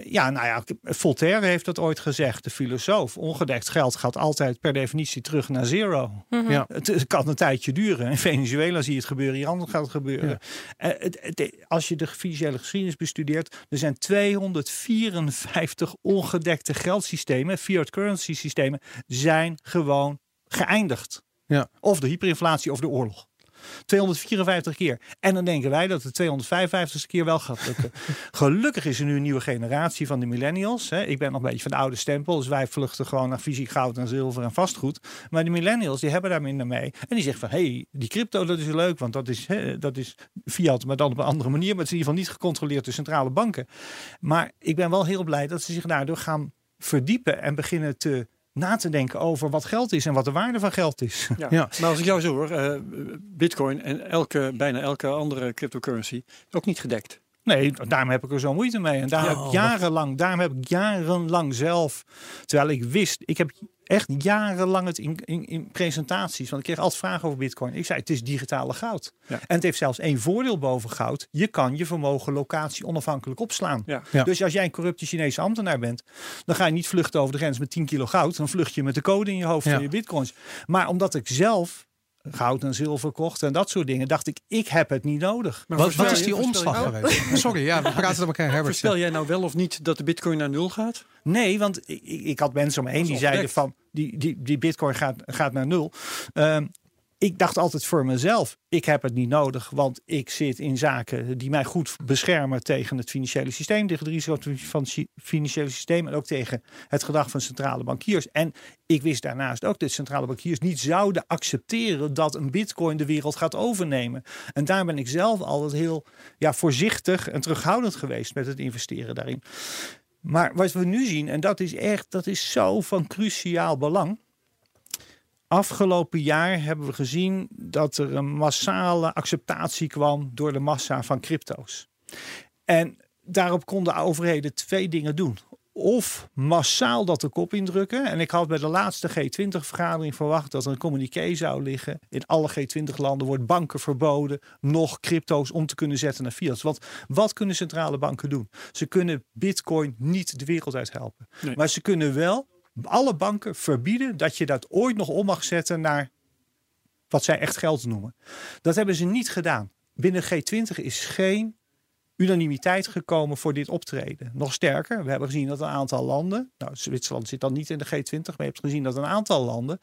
ja, nou ja, Voltaire heeft dat ooit gezegd, de filosoof. Ongedekt geld gaat altijd per definitie terug naar zero. Mhm. Ja. Het, het kan een tijdje duren. In Venezuela zie je het gebeuren, hier anders gaat het gebeuren. Ja. Eh, het, het- als je de financiële geschiedenis bestudeert, er zijn 254 ongedekte geldsystemen, fiat currency systemen, zijn gewoon geëindigd. Ja. Of de hyperinflatie of de oorlog. 254 keer. En dan denken wij dat het 255 keer wel gaat lukken. Gelukkig is er nu een nieuwe generatie van de millennials. Hè. Ik ben nog een beetje van de oude stempel. Dus wij vluchten gewoon naar fysiek goud en zilver en vastgoed. Maar de millennials die hebben daar minder mee. En die zeggen van, hé, hey, die crypto dat is leuk. Want dat is, hè, dat is fiat, maar dan op een andere manier. Maar het is in ieder geval niet gecontroleerd door centrale banken. Maar ik ben wel heel blij dat ze zich daardoor gaan verdiepen. En beginnen te na te denken over wat geld is en wat de waarde van geld is. Ja. Ja. Maar als ik jou zo hoor, eh, Bitcoin en elke, bijna elke andere cryptocurrency ook niet gedekt. Nee, daarom heb ik er zo moeite mee. En daar Ja, heb ik wacht. jarenlang, daarom heb ik jarenlang zelf, terwijl ik wist, ik heb echt jarenlang het in, in, in presentaties, want ik kreeg altijd vragen over Bitcoin. Ik zei, het is digitale goud. Ja. En het heeft zelfs één voordeel boven goud. Je kan je vermogen locatie onafhankelijk opslaan. Ja. Ja. Dus als jij een corrupte Chinese ambtenaar bent, dan ga je niet vluchten over de grens met 10 kilo goud. Dan vlucht je met de code in je hoofd Ja. van je bitcoins. Maar omdat ik zelf goud en zilver kocht en dat soort dingen, dacht ik, ik heb het niet nodig. Maar Wat, is die omslag geweest? Sorry, ja, we praten met elkaar. Herbert. Voorspel jij nou wel of niet dat de bitcoin naar nul gaat? Nee, want ik, ik ik had mensen om me heen die zeiden van die, die, die bitcoin gaat, gaat naar nul. Ehm, ik dacht altijd voor mezelf, ik heb het niet nodig, want ik zit in zaken die mij goed beschermen tegen het financiële systeem, tegen de risico's van het fi- financiële systeem en ook tegen het gedrag van centrale bankiers. En ik wist daarnaast ook dat centrale bankiers niet zouden accepteren dat een bitcoin de wereld gaat overnemen. En daar ben ik zelf altijd heel ja, voorzichtig en terughoudend geweest met het investeren daarin. Maar wat we nu zien, en dat is echt, dat is zo van cruciaal belang. Afgelopen jaar hebben we gezien dat er een massale acceptatie kwam door de massa van crypto's. En daarop konden overheden twee dingen doen. Of massaal dat de kop indrukken. En ik had bij de laatste G20-vergadering verwacht dat er een communiqué zou liggen. In alle G20-landen wordt banken verboden nog crypto's om te kunnen zetten naar fiat. Want wat kunnen centrale banken doen? Ze kunnen bitcoin niet de wereld uit helpen. Nee. Maar ze kunnen wel alle banken verbieden dat je dat ooit nog om mag zetten naar wat zij echt geld noemen. Dat hebben ze niet gedaan. Binnen G20 is geen unanimiteit gekomen voor dit optreden. Nog sterker, we hebben gezien dat een aantal landen, nou Zwitserland zit dan niet in de G20, maar je hebt gezien dat een aantal landen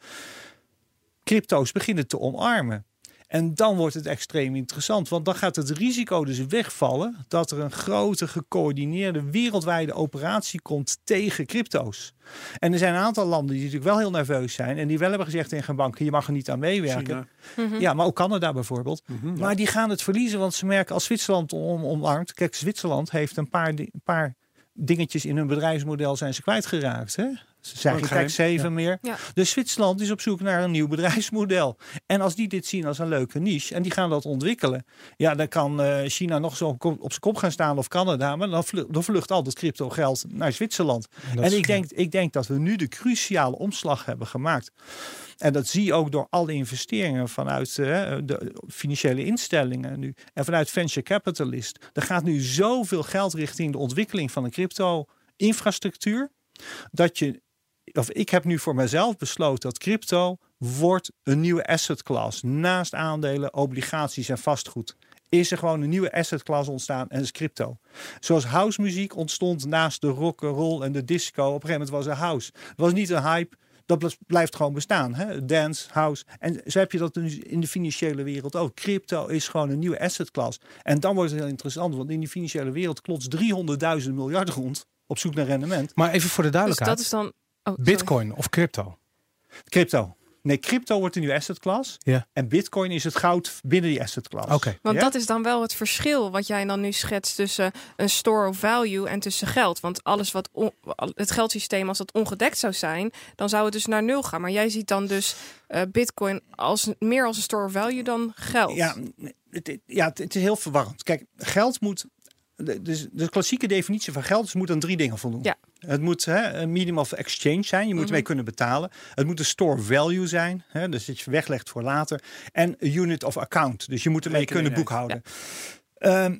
crypto's beginnen te omarmen. En dan wordt het extreem interessant, want dan gaat het risico dus wegvallen dat er een grote gecoördineerde wereldwijde operatie komt tegen crypto's. En er zijn een aantal landen die natuurlijk wel heel nerveus zijn en die wel hebben gezegd tegen banken, je mag er niet aan meewerken. Mhm. Ja, maar ook Canada bijvoorbeeld. Mhm. Maar die gaan het verliezen, want ze merken als Zwitserland om, omarmt. Kijk, Zwitserland heeft een paar, een paar dingetjes in hun bedrijfsmodel zijn ze kwijtgeraakt. Hè? Ze zijn geen geheim. tax haven meer. Ja. Dus Zwitserland is op zoek naar een nieuw bedrijfsmodel. En als die dit zien als een leuke niche en die gaan dat ontwikkelen, ja, dan kan eh, China nog zo op op zijn kop gaan staan of Canada, maar dan vlucht, dan vlucht al dat crypto geld naar Zwitserland. En dat En is- ik denk, ik denk dat we nu de cruciale omslag hebben gemaakt. En dat zie je ook door alle investeringen vanuit eh, de financiële instellingen nu. En vanuit venture capitalist. Er gaat nu zoveel geld richting de ontwikkeling van een crypto-infrastructuur. Dat je, of ik heb nu voor mezelf besloten dat crypto wordt een nieuwe asset class. Naast aandelen, obligaties en vastgoed. Is er gewoon een nieuwe asset class ontstaan en dat is crypto. Zoals house muziek ontstond naast de rock, roll en de disco. Op een gegeven moment was er house. Het was niet een hype. Dat bl- blijft gewoon bestaan. Hè? Dance, house. En zo heb je dat dus in de financiële wereld ook. Crypto is gewoon een nieuwe asset class. En dan wordt het heel interessant. Want in die financiële wereld klotst 300.000 miljard rond. Op zoek naar rendement. Maar even voor de Dus duidelijkheid. dat is dan. Oh, sorry. Bitcoin of crypto? Crypto. Nee, crypto wordt een nieuwe asset class. Ja. En bitcoin is het goud binnen die asset class. Oké. Want Ja? dat is dan wel het verschil wat jij dan nu schetst tussen een store of value en tussen geld. Want alles wat het geldsysteem, als dat ongedekt zou zijn, dan zou het dus naar nul gaan. Maar jij ziet dan dus eh, Bitcoin als meer als een store of value dan geld. Ja, het, ja, het, het is heel verwarrend. Kijk, geld moet. De, dus de klassieke definitie van geld is, moet aan drie dingen voldoen. Ja. Het moet hè, een medium of exchange zijn. Je moet Mhm. mee kunnen betalen. Het moet een store value zijn. Hè, dus dat je weglegt voor later. En een unit of account. Dus je moet ermee kunnen boekhouden. Ehm,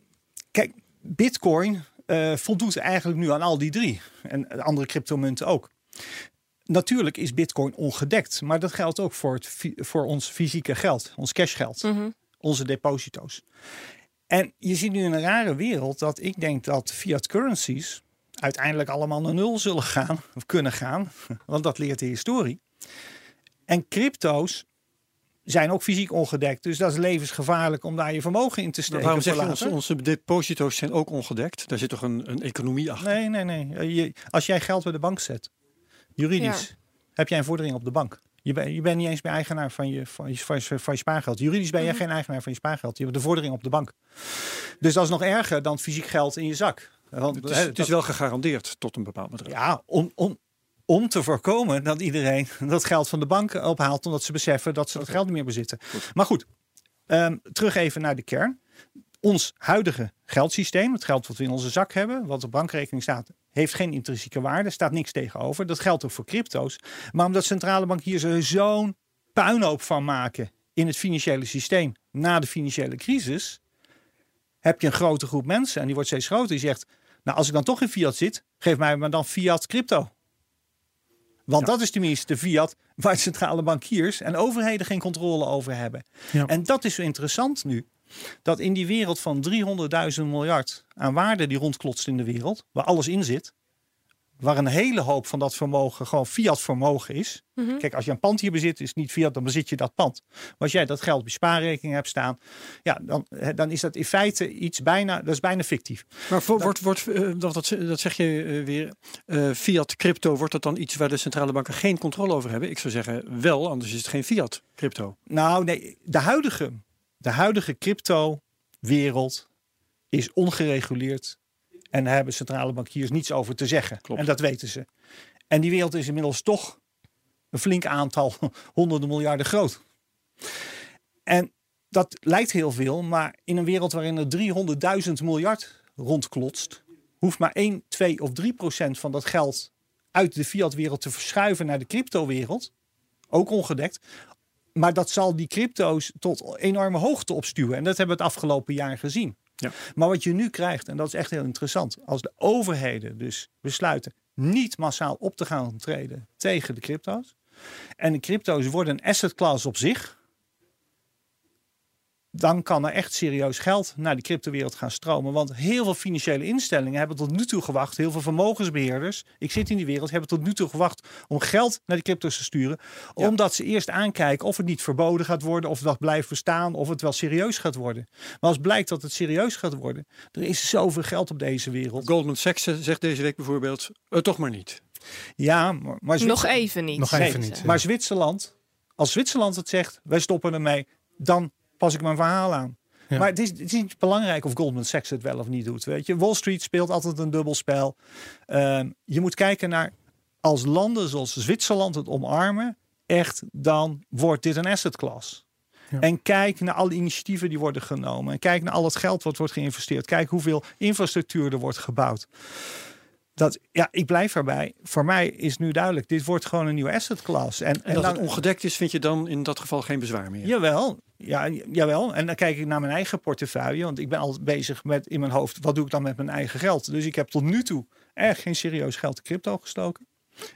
kijk, Bitcoin eh, voldoet eigenlijk nu aan al die drie. En andere cryptomunten ook. Natuurlijk is Bitcoin ongedekt. Maar dat geldt ook voor, het, voor ons fysieke geld. Ons cashgeld Mhm. onze deposito's. En je ziet nu in een rare wereld dat ik denk dat fiat currencies uiteindelijk allemaal naar nul zullen gaan of kunnen gaan, want dat leert de historie. En crypto's zijn ook fysiek ongedekt, dus dat is levensgevaarlijk om daar je vermogen in te Maar steken. waarom zeg je, onze, onze deposito's zijn ook ongedekt? Daar zit toch een, een economie achter? Nee, nee, nee. Eh, Je, als jij geld bij de bank zet, juridisch, heb jij een vordering op de bank. Je, bent je bent niet eens meer eigenaar van je, van je, van je, van je spaargeld. Juridisch ben jij Mhm. geen eigenaar van je spaargeld. Je hebt de vordering op de bank. Dus dat is nog erger dan fysiek geld in je zak. Want, Het is, hè, het is dat- wel gegarandeerd tot een bepaald bedrag. ja, om, om, om te voorkomen dat iedereen dat geld van de bank ophaalt. Omdat ze beseffen dat ze dat geld niet meer bezitten. Maar goed, ehm, terug even naar de kern. Ons huidige geldsysteem, het geld wat we in onze zak hebben, wat op bankrekening staat, heeft geen intrinsieke waarde, staat niks tegenover. Dat geldt ook voor crypto's. Maar omdat centrale bankiers er zo'n puinhoop van maken in het financiële systeem na de financiële crisis, heb je een grote groep mensen, en die wordt steeds groter, die zegt, nou als ik dan toch in fiat zit, geef mij maar dan fiat crypto. Want dat is tenminste de fiat waar centrale bankiers en overheden geen controle over hebben. Ja. En dat is zo interessant nu. Dat in die wereld van 300.000 miljard aan waarde die rondklotst in de wereld, waar alles in zit, waar een hele hoop van dat vermogen gewoon fiat vermogen is. Mhm. Kijk, als je een pand hier bezit, is het niet fiat, dan bezit je dat pand. Maar als jij dat geld op je spaarrekening hebt staan, ja, dan, dan is dat in feite iets bijna, dat is bijna fictief. Maar voor, wordt, wordt, eh, dat, dat, dat zeg je eh, weer, eh, fiat crypto, wordt dat dan iets waar de centrale banken geen controle over hebben? Ik zou zeggen wel, anders is het geen fiat crypto. Nou, nee, de huidige, de huidige crypto-wereld is ongereguleerd. En daar hebben centrale bankiers niets over te zeggen. Klopt. En dat weten ze. En die wereld is inmiddels toch een flink aantal honderden miljarden groot. En dat lijkt heel veel, maar in een wereld waarin er 300.000 miljard rondklotst, hoeft maar 1, 2 of 3 procent van dat geld uit de fiat-wereld te verschuiven naar de crypto-wereld. Ook ongedekt. Maar dat zal die crypto's tot enorme hoogte opstuwen. En dat hebben we het afgelopen jaar gezien. Ja. Maar wat je nu krijgt, en dat is echt heel interessant, als de overheden dus besluiten niet massaal op te gaan treden tegen de crypto's. En de crypto's worden een asset class op zich. Dan kan er echt serieus geld naar de cryptowereld gaan stromen. Want heel veel financiële instellingen hebben tot nu toe gewacht. Heel veel vermogensbeheerders, ik zit in die wereld, hebben tot nu toe gewacht om geld naar de crypto's te sturen. Ja. Omdat ze eerst aankijken of het niet verboden gaat worden, of dat blijft bestaan, of het wel serieus gaat worden. Maar als blijkt dat het serieus gaat worden, er is zoveel geld op deze wereld. Goldman Sachs zegt deze week bijvoorbeeld, eh, toch maar niet. Ja, maar, maar Nog even niet. Nog even niet. Maar Zwitserland, als Zwitserland het zegt, wij stoppen ermee, dan pas ik mijn verhaal aan. Ja. Maar het is, het is niet belangrijk of Goldman Sachs het wel of niet doet. Weet je? Wall Street speelt altijd een dubbelspel. Ehm, je moet kijken naar als landen zoals Zwitserland het omarmen, echt, dan wordt dit een asset class. Ja. En kijk naar alle initiatieven die worden genomen. En kijk naar al het geld wat wordt geïnvesteerd. Kijk hoeveel infrastructuur er wordt gebouwd. Dat, ja, ik blijf erbij. Voor mij is nu duidelijk, dit wordt gewoon een nieuwe asset class. En, En en dat het ongedekt is, vind je dan in dat geval geen bezwaar meer? Jawel, ja, jawel. En dan kijk ik naar mijn eigen portefeuille. Want ik ben altijd bezig met in mijn hoofd, wat doe ik dan met mijn eigen geld? Dus ik heb tot nu toe echt geen serieus geld in crypto gestoken.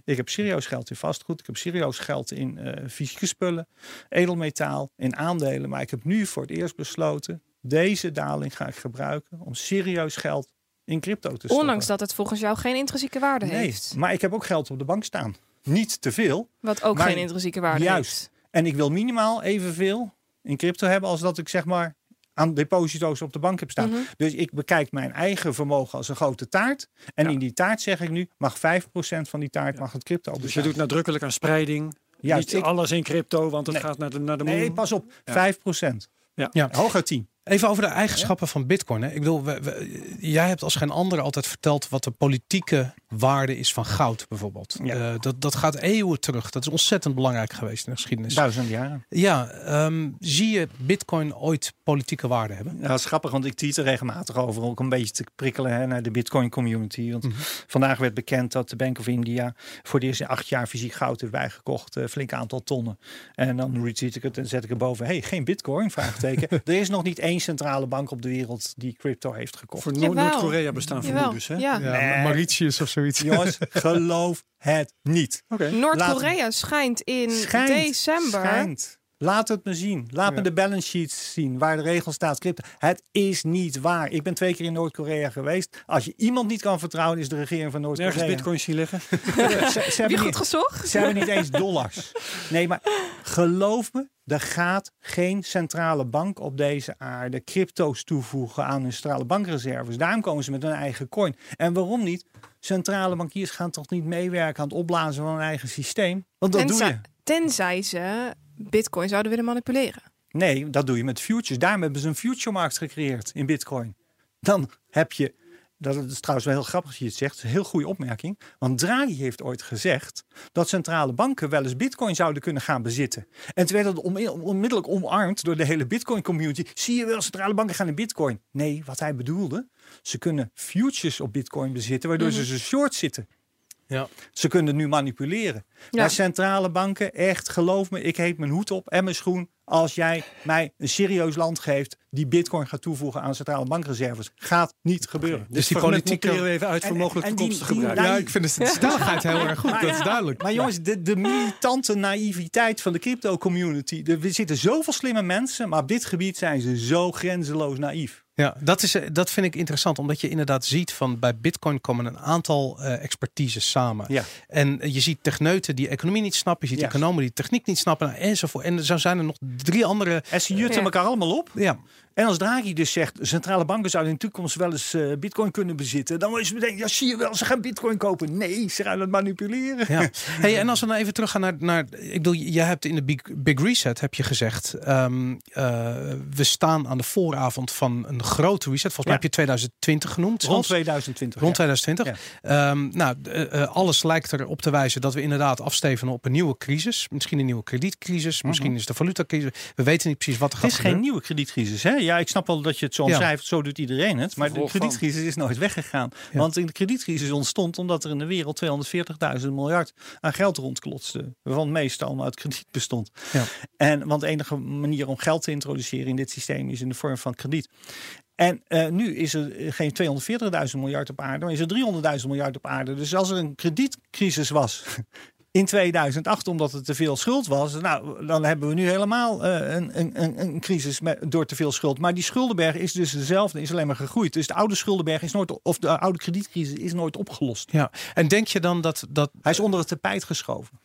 Ik heb serieus geld in vastgoed. Ik heb serieus geld in eh, fysieke spullen, edelmetaal, in aandelen. Maar ik heb nu voor het eerst besloten, deze daling ga ik gebruiken om serieus geld in crypto te stoppen. Ondanks dat het volgens jou geen intrinsieke waarde Nee, heeft. maar ik heb ook geld op de bank staan. Niet te veel, Wat ook geen intrinsieke waarde juist. heeft. En ik wil minimaal evenveel in crypto hebben als dat ik zeg maar aan deposito's op de bank heb staan. Mhm. Dus ik bekijk mijn eigen vermogen als een grote taart. En Ja. in die taart zeg ik nu, mag 5% van die taart mag het crypto Dus je doet nadrukkelijk aan spreiding. Juist, Niet ik- alles in crypto, want het Nee. gaat naar de, naar de moon. Nee, pas op, Ja. 5%. Ja. Ja. Hooguit 10. Even over de eigenschappen van Bitcoin. Hè. Ik bedoel, we- we- jij hebt als geen ander altijd verteld wat de politieke waarde is van goud, bijvoorbeeld. Ja. Eh, dat, dat gaat eeuwen terug. Dat is ontzettend belangrijk geweest in de geschiedenis. Duizend jaren. Ja, ehm, zie je Bitcoin ooit politieke waarde hebben? Ja, dat is grappig, want ik tweet er regelmatig over. Ook een beetje te prikkelen hè, naar de Bitcoin community. Want Mhm. vandaag werd bekend dat de Bank of India voor de eerste acht jaar fysiek goud heeft bijgekocht. Een flink aantal tonnen. En dan retweet ik het en zet ik erboven. hey, geen Bitcoin? Vraagteken. er is nog niet één centrale bank op de wereld die crypto heeft gekocht. Voor. Noord-Korea bestaan vermoedens, hè? Ja. Nee. Mauritius of zoiets. Jongens, geloof het niet. Oké. Noord-Korea schijnt in Schijnt, december. Schijnt. Laat het me zien. Laat me de balance sheets zien waar de regel staat. Crypto. Het is niet waar. Ik ben twee keer in Noord-Korea geweest. Als je iemand niet kan vertrouwen, is de regering van Nergens Noord-Korea. bitcoins zien liggen. Ze, ze hebben goed niet, gezocht? ze hebben niet eens dollars. Nee, maar geloof me, er gaat geen centrale bank op deze aarde crypto's toevoegen aan hun centrale bankreserves. Daarom komen ze met hun eigen coin. En waarom niet? Centrale bankiers gaan toch niet meewerken aan het opblazen van hun eigen systeem? Want dat doe Tenzij, je. tenzij ze bitcoin zouden willen manipuleren. Nee, dat doe je met futures. Daarom hebben ze een future-markt gecreëerd in Bitcoin. Dan heb je, dat is trouwens wel heel grappig dat je het zegt, een heel goede opmerking. Want Draghi heeft ooit gezegd dat centrale banken wel eens Bitcoin zouden kunnen gaan bezitten. En toen werd dat on- onmiddellijk omarmd door de hele Bitcoin-community. Zie je wel, centrale banken gaan in Bitcoin. Nee, wat hij bedoelde, ze kunnen futures op Bitcoin bezitten, waardoor ze ze short zitten. Ja. Ze kunnen nu manipuleren. Ja. Maar centrale banken, echt, geloof me, ik heet mijn hoed op en mijn schoen. Als jij mij een serieus land geeft die bitcoin gaat toevoegen aan centrale bankreserves. Gaat niet gebeuren. Dus die Fragment politieke... monteren we even uit voor mogelijk en die- toekomstig die- gebruik. die- Ja, ik vind de stelligheid heel erg goed. Dat is duidelijk. Maar jongens, de, de militante naïviteit van de crypto community. Er zitten zoveel slimme mensen, maar op dit gebied zijn ze zo grenzeloos naïef. Ja, dat, is, eh, dat vind ik interessant, omdat je inderdaad ziet van bij Bitcoin komen een aantal eh expertises samen. Ja. En eh, je ziet techneuten die economie niet snappen, je ziet economen die techniek niet snappen enzovoort. En zo zijn er nog drie andere. En ze jutten Ja. elkaar allemaal op. Ja, En als Draghi dus zegt, centrale banken zouden in de toekomst wel eens eh, bitcoin kunnen bezitten. Dan is het meteen, ja zie je wel, ze gaan bitcoin kopen. Nee, ze gaan het manipuleren. ja. Hey, en als we dan even teruggaan naar, naar. Ik bedoel, je hebt in de Big, Big Reset heb je gezegd. ehm, eh, we staan aan de vooravond van een grote reset. Volgens mij Ja. heb je 2020 genoemd. Rond zelfs. 2020. Rond ja. 2020. Ehm, nou, eh, alles lijkt erop te wijzen dat we inderdaad afstevenen op een nieuwe crisis. Misschien een nieuwe kredietcrisis. Misschien is de valutacrisis. We weten niet precies wat er Mhm. Het gaat is geen gebeuren. nieuwe kredietcrisis. Hè? Ja, ik snap wel dat je het zo Ja. omschrijft. Zo doet iedereen het. Maar de kredietcrisis is nooit weggegaan. Ja. Want in de kredietcrisis ontstond omdat er in de wereld 240.000 miljard aan geld rondklotste. Waarvan het meeste allemaal uit krediet bestond. Ja. En, want de enige manier om geld te introduceren in dit systeem is in de vorm van krediet. En eh, nu is er geen 240.000 miljard op aarde, maar is er 300.000 miljard op aarde. Dus als er een kredietcrisis was in 2008 omdat er te veel schuld was, nou, dan hebben we nu helemaal eh, een, een, een, een crisis met, door te veel schuld. Maar die schuldenberg is dus dezelfde, is alleen maar gegroeid. Dus de oude schuldenberg is nooit, of de oude kredietcrisis is nooit opgelost. Ja, en denk je dan dat, dat Hij is onder het tapijt geschoven.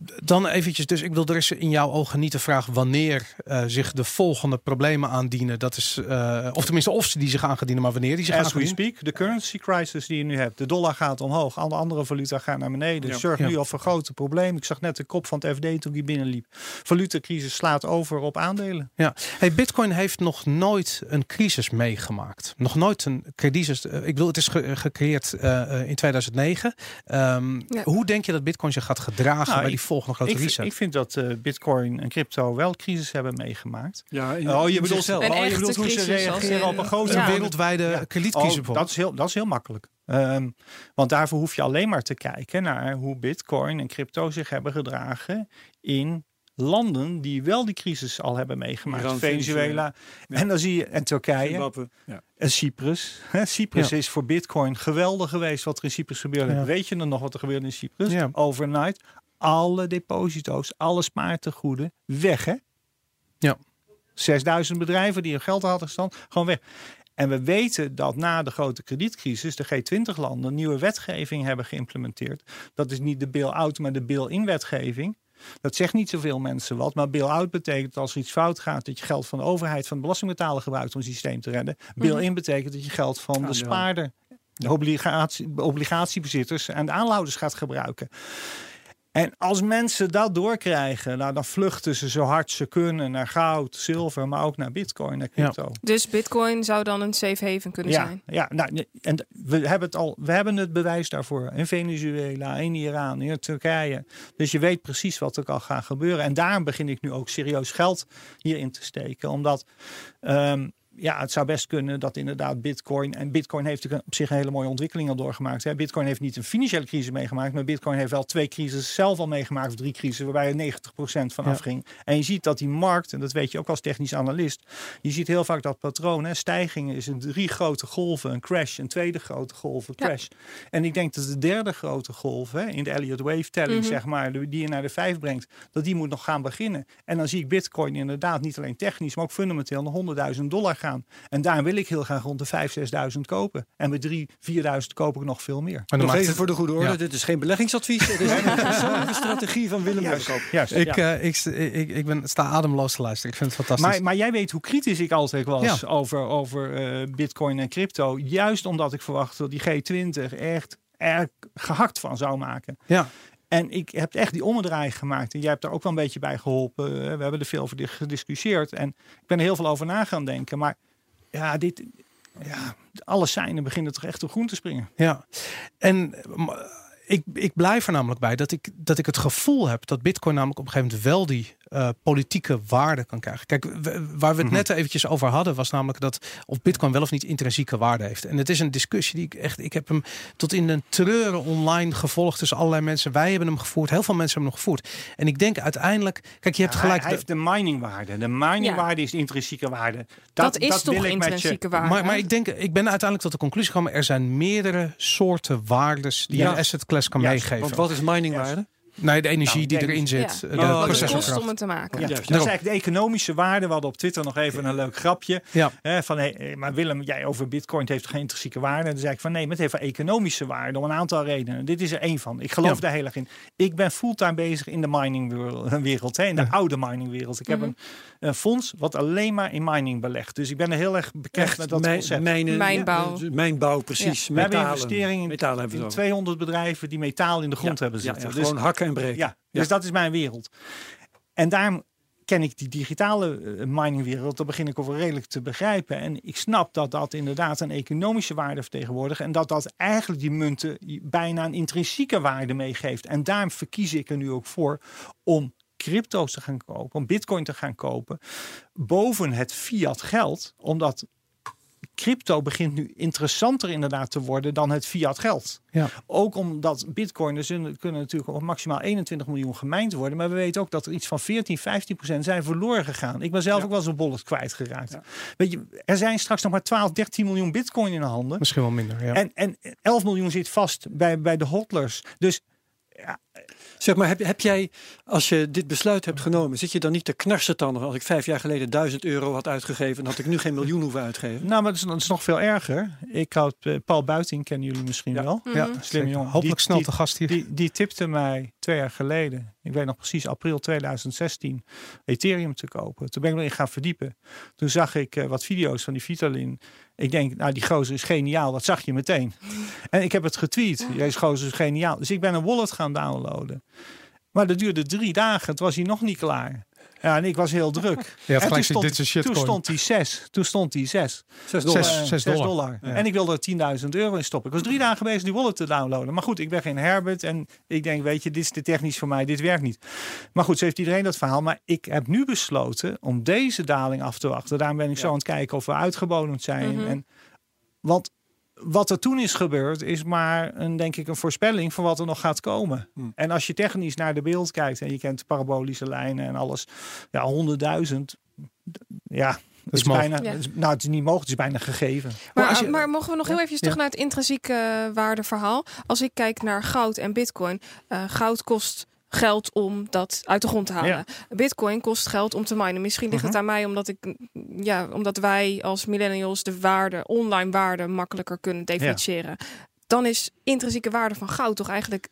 Dan eventjes, dus ik wil er is in jouw ogen niet de vraag wanneer uh, zich de volgende problemen aandienen. Dat is, uh, of tenminste of ze die zich aangedienen, maar wanneer die zich As we speak, de currency crisis die je nu hebt. De dollar gaat omhoog, alle andere valuta gaan naar beneden. Ja. Zorgt nu al voor grote problemen. Ik zag net de kop van het FD toen die binnenliep. Valutacrisis slaat over op aandelen. Ja, hey, Bitcoin heeft nog nooit een crisis meegemaakt. Nog nooit een crisis. ik wil, het is gecreëerd uh, in 2009. Um, ja. Hoe denk je dat Bitcoin zich gaat gedragen nou, bij die volgende grote ik, reset? Ik vind dat uh, Bitcoin en crypto wel crisis hebben meegemaakt. Ja, oh, je bedoelt, zelf. Oh, je bedoelt hoe ze reageren op een grote ja. wereldwijde ja. kredietcrisis. Oh, dat, is heel, dat is heel makkelijk. Um, want daarvoor hoef je alleen maar te kijken naar hoe Bitcoin en crypto zich hebben gedragen in landen die wel die crisis al hebben meegemaakt. Iran, Venezuela. Ja. En dan zie je, en Turkije. Ja. En Cyprus. Cyprus ja. is voor Bitcoin geweldig geweest wat er in Cyprus gebeurde. Weet je dan nog wat er gebeurde in Cyprus? Overnight. Alle deposito's, alle spaartegoeden weg, hè? Ja. 6000 bedrijven die hun geld hadden gestaan, gewoon weg. En we weten dat na de grote kredietcrisis de G20-landen nieuwe wetgeving hebben geïmplementeerd. Dat is niet de bail-out, maar de bail-in wetgeving. Dat zegt niet zoveel mensen wat, maar bail-out betekent als er iets fout gaat dat je geld van de overheid, van de belastingbetaler gebruikt om het systeem te redden. Bail-in mhm. betekent dat je geld van de spaarder, de obligatie, obligatiebezitters en de aanhouders gaat gebruiken. En als mensen dat doorkrijgen, nou, dan vluchten ze zo hard ze kunnen naar goud, zilver, maar ook naar bitcoin, naar crypto. Ja. Dus bitcoin zou dan een safe haven kunnen ja, zijn? Ja, nou, en we hebben het al, we hebben het bewijs daarvoor in Venezuela, in Iran, in Turkije. Dus je weet precies wat er kan gaan gebeuren. En daarom begin ik nu ook serieus geld hierin te steken, omdat um, ja, het zou best kunnen dat inderdaad Bitcoin. En Bitcoin heeft op zich een hele mooie ontwikkeling al doorgemaakt. Hè. Bitcoin heeft niet een financiële crisis meegemaakt, maar Bitcoin heeft wel twee crises zelf al meegemaakt, of drie crises, waarbij er 90% van afging. En je ziet dat die markt, en dat weet je ook als technisch analist, je ziet heel vaak dat patroon. Hè. Stijgingen is een drie grote golven, een crash, een tweede grote golf, een crash. En ik denk dat de derde grote golf hè, in de Elliott Wave telling, mhm. zeg maar, die je naar de vijf brengt, dat die moet nog gaan beginnen. En dan zie ik Bitcoin inderdaad niet alleen technisch, maar ook fundamenteel naar 100.000 dollar gaan. En daar wil ik heel graag rond de 5.000, 6.000 kopen. En met 3.000, 4.000 koop ik nog veel meer. Maar nog even voor de goede orde, dit is geen beleggingsadvies. Het is een persoonlijke strategie van Willem Juist, juist, ik, ja. uh, ik, ik, ik ben, sta ademloos te luisteren. Ik vind het fantastisch. Maar, maar jij weet hoe kritisch ik altijd was over, over uh, bitcoin en crypto. Juist omdat ik verwacht dat die G20 echt er gehakt van zou maken. Ja. En ik heb echt die ommedraai gemaakt. En jij hebt daar ook wel een beetje bij geholpen. We hebben er veel over gediscussieerd. En ik ben er heel veel over na gaan denken. Maar ja, dit, ja, alle seinen beginnen toch echt op groen te springen. Ja, en ik, ik blijf er namelijk bij dat ik, dat ik het gevoel heb dat Bitcoin namelijk op een gegeven moment wel die uh, politieke waarde kan krijgen. Kijk, waar we het mhm. net eventjes over hadden, was namelijk dat of Bitcoin wel of niet intrinsieke waarde heeft. En het is een discussie die ik echt, ik heb hem tot in de treuren online gevolgd tussen allerlei mensen. Wij hebben hem gevoerd, heel veel mensen hebben hem nog gevoerd. En ik denk uiteindelijk, kijk, je hebt gelijk. Hij, heeft de miningwaarde. De miningwaarde is de intrinsieke waarde. Dat, dat is dat toch intrinsieke waarde. Maar, maar ik denk, ik ben uiteindelijk tot de conclusie gekomen: er zijn meerdere soorten waardes die een asset class kan meegeven. Want wat is miningwaarde? Nee, de energie nou, die erin zit. Ja. De oh, kost om het te maken. Ja. Dat is eigenlijk de economische waarde. We hadden op Twitter nog even een leuk grapje. Ja. Hè, van, hey, maar Willem, jij over bitcoin heeft geen intrinsieke waarde. En dan zei ik van nee, maar het heeft een economische waarde om een aantal redenen. Dit is er één van. Ik geloof daar heel erg in. Ik ben fulltime bezig in de miningwereld. Hè, in de oude miningwereld. Ik heb mhm. een, een, fonds wat alleen maar in mining belegt. Dus ik ben er heel erg bekend met dat mijn, concept. Mijn, mijnbouw. mijnbouw, precies. We hebben investeringen in, in 200 bedrijven die metaal in de grond hebben zitten. Dus, gewoon hakken en breken. Ja, dus dat is mijn wereld. En daarom ken ik die digitale uh, miningwereld, dat begin ik over redelijk te begrijpen. En ik snap dat dat inderdaad een economische waarde vertegenwoordigt. En dat dat eigenlijk die munten bijna een intrinsieke waarde meegeeft. En daarom verkies ik er nu ook voor om crypto's te gaan kopen, om bitcoin te gaan kopen, boven het fiat geld. Omdat crypto begint nu interessanter inderdaad te worden dan het fiat geld. Ja. Ook omdat bitcoiners kunnen natuurlijk op maximaal 21 miljoen gemijnd worden. Maar we weten ook dat er iets van 14, 15 procent zijn verloren gegaan. Ik ben zelf ook wel zo'n bollet kwijtgeraakt. Ja. Weet je, er zijn straks nog maar 12, 13 miljoen bitcoin in de handen. Misschien wel minder, ja. En, en 11 miljoen zit vast bij, bij de hodlers. Dus ja, Zeg maar, heb, heb jij, als je dit besluit hebt genomen, zit je dan niet te knarsen tanden? Als ik vijf jaar geleden duizend euro had uitgegeven, dan had ik nu geen miljoen hoeven uitgeven. Nou, maar dat is, dat is nog veel erger. Ik had uh, Paul Buiting, kennen jullie misschien Ja. wel. Mhm. Ja, Slimme jongen. Hopelijk Die- snel te gast hier. Die, die tipte mij twee jaar geleden, ik weet nog precies, april 2016, Ethereum te kopen. Toen ben ik me in gaan verdiepen. Toen zag ik eh, wat video's van die Vitalin. Ik denk, nou die gozer is geniaal, dat zag je meteen. En ik heb het getweet, deze gozer is geniaal. Dus ik ben een wallet gaan downloaden. Maar dat duurde drie dagen, het was hij nog niet klaar. Ja, en ik was heel druk. En gelijk toen stond, dit is een toen stond hij zes. Toen stond hij zes. Zes dollar. En ik wilde er 10.000 euro in stoppen. Ik was drie dagen bezig die wallet te downloaden. Maar goed, ik ben geen Herbert. En ik denk, weet je, dit is te technisch voor mij. Dit werkt niet. Maar goed, zo heeft iedereen dat verhaal. Maar ik heb nu besloten om deze daling af te wachten. Daarom ben ik zo aan het kijken of we uitgebodemd zijn. Mhm. en, want wat er toen is gebeurd, is maar een, denk ik, een voorspelling van wat er nog gaat komen. Hmm. En als je technisch naar de beeld kijkt en je kent parabolische lijnen en alles, ja, 100.000. Ja, het is, bijna, Ja. nou, het is niet mogelijk, het is bijna gegeven. Maar, je- maar mogen we nog heel even terug naar het intrinsieke eh, waardeverhaal? Als ik kijk naar goud en bitcoin. eh, goud kost geld om dat uit de grond te halen. Ja. Bitcoin kost geld om te minen. Misschien ligt het Mhm. aan mij omdat, ik, ja, omdat wij als millennials de waarde, online waarde makkelijker kunnen definiëren. Dan is intrinsieke waarde van goud toch eigenlijk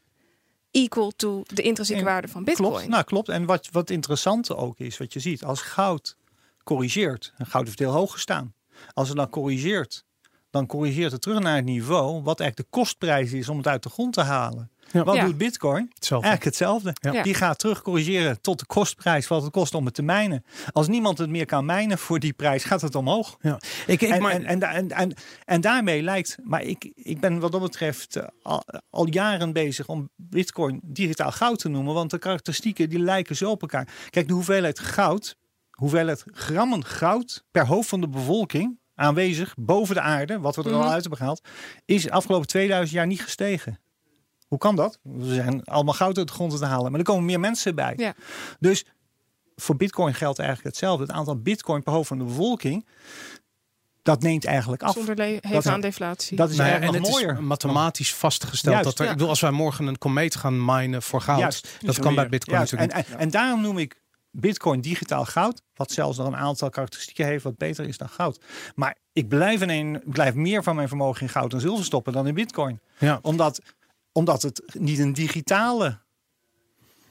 equal to de intrinsieke En- waarde van bitcoin. Klopt, nou klopt. En wat, wat interessant ook is, wat je ziet, als goud corrigeert, en goud heeft heel hoog gestaan. Als het dan corrigeert, dan corrigeert het terug naar het niveau wat eigenlijk de kostprijs is om het uit de grond te halen. Ja. Wat Ja. doet bitcoin? Hetzelfde. Eigenlijk hetzelfde. Ja. Die gaat terug corrigeren tot de kostprijs wat het kost om het te mijnen. Als niemand het meer kan mijnen voor die prijs, gaat het omhoog. Ja. Ik, ik, en, maar, en, en, da- en, en, en daarmee lijkt, maar ik, ik ben wat dat betreft eh, al, al jaren bezig om Bitcoin digitaal goud te noemen, want de karakteristieken die lijken zo op elkaar. Kijk, de hoeveelheid goud, hoeveelheid grammen goud per hoofd van de bevolking aanwezig boven de aarde, wat we er al Mhm. uit hebben gehaald, is de afgelopen 2000 jaar niet gestegen. Hoe kan dat? We zijn allemaal goud uit de grond te halen, maar er komen meer mensen bij. Ja. Dus voor Bitcoin geldt eigenlijk hetzelfde. Het aantal Bitcoin per hoofd van de bevolking, dat neemt eigenlijk af. Zonder heeft Dat- aan deflatie. Dat is nou ja, eigenlijk en nog het mooier. is mathematisch vastgesteld Juist, dat er, ja. ik bedoel, als wij morgen een komeet gaan minen voor goud, Juist. dat kan bij Bitcoin Juist. natuurlijk En, en, en daarom noem ik Bitcoin digitaal goud, wat zelfs nog een aantal karakteristieken heeft wat beter is dan goud. Maar ik blijf, in een, ik blijf meer van mijn vermogen in goud en zilver stoppen dan in Bitcoin. Ja. Omdat, omdat het niet een digitale.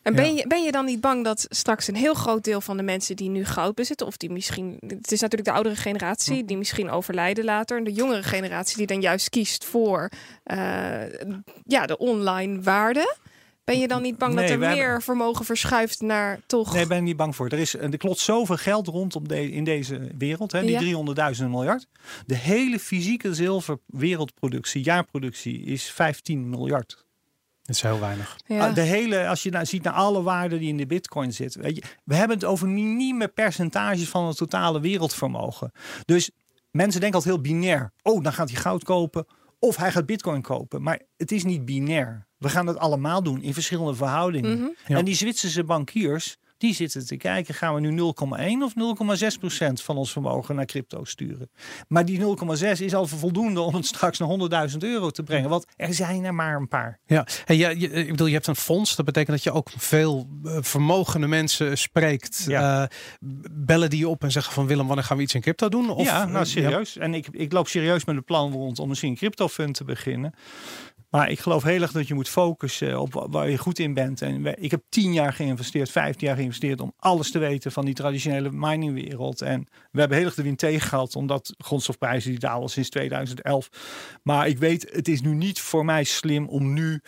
En ben, Ja. je, ben je dan niet bang dat straks een heel groot deel van de mensen die nu goud bezitten, of die misschien, het is natuurlijk de oudere generatie, Hm. die misschien overlijden later, en de jongere generatie die dan juist kiest voor eh, ja, de online waarde. Ben je dan niet bang Nee, dat er meer hebben- vermogen verschuift naar toch? Nee, ben ik niet bang voor. Er, is, er klopt zoveel geld rondom de, in deze wereld, hè, die Ja. 300.000 miljard. De hele fysieke zilver wereldproductie, jaarproductie, is 15 miljard. Dat is heel weinig. ja. Ah, De hele, als je nou ziet naar alle waarden die in de bitcoin zitten. Weet je, we hebben het over meer percentages van het totale wereldvermogen. Dus mensen denken altijd heel binair. Oh, dan gaat hij goud kopen of hij gaat bitcoin kopen. Maar het is niet binair. We gaan het allemaal doen in verschillende verhoudingen. Mhm. Ja. En die Zwitserse bankiers, die zitten te kijken, gaan we nu 0,1 of 0,6 procent van ons vermogen naar crypto sturen. Maar die 0,6 is al voldoende om het straks naar 100.000 euro te brengen. Want er zijn er maar een paar. Ja, en je, je, ik bedoel, je hebt een fonds. Dat betekent dat je ook veel eh, vermogende mensen spreekt. Ja. Eh, bellen die je op en zeggen van Willem, wanneer gaan we iets in crypto doen? Of, ja, nou eh, serieus. En ik, ik loop serieus met een plan rond om misschien een crypto fund te beginnen. Maar ik geloof heel erg dat je moet focussen op wa- waar je goed in bent. En ik heb tien jaar geïnvesteerd, vijftien jaar geïnvesteerd om alles te weten van die traditionele miningwereld. En we hebben heel erg de wind tegen gehad, omdat grondstofprijzen die dalen sinds 2011. Maar ik weet, het is nu niet voor mij slim om nu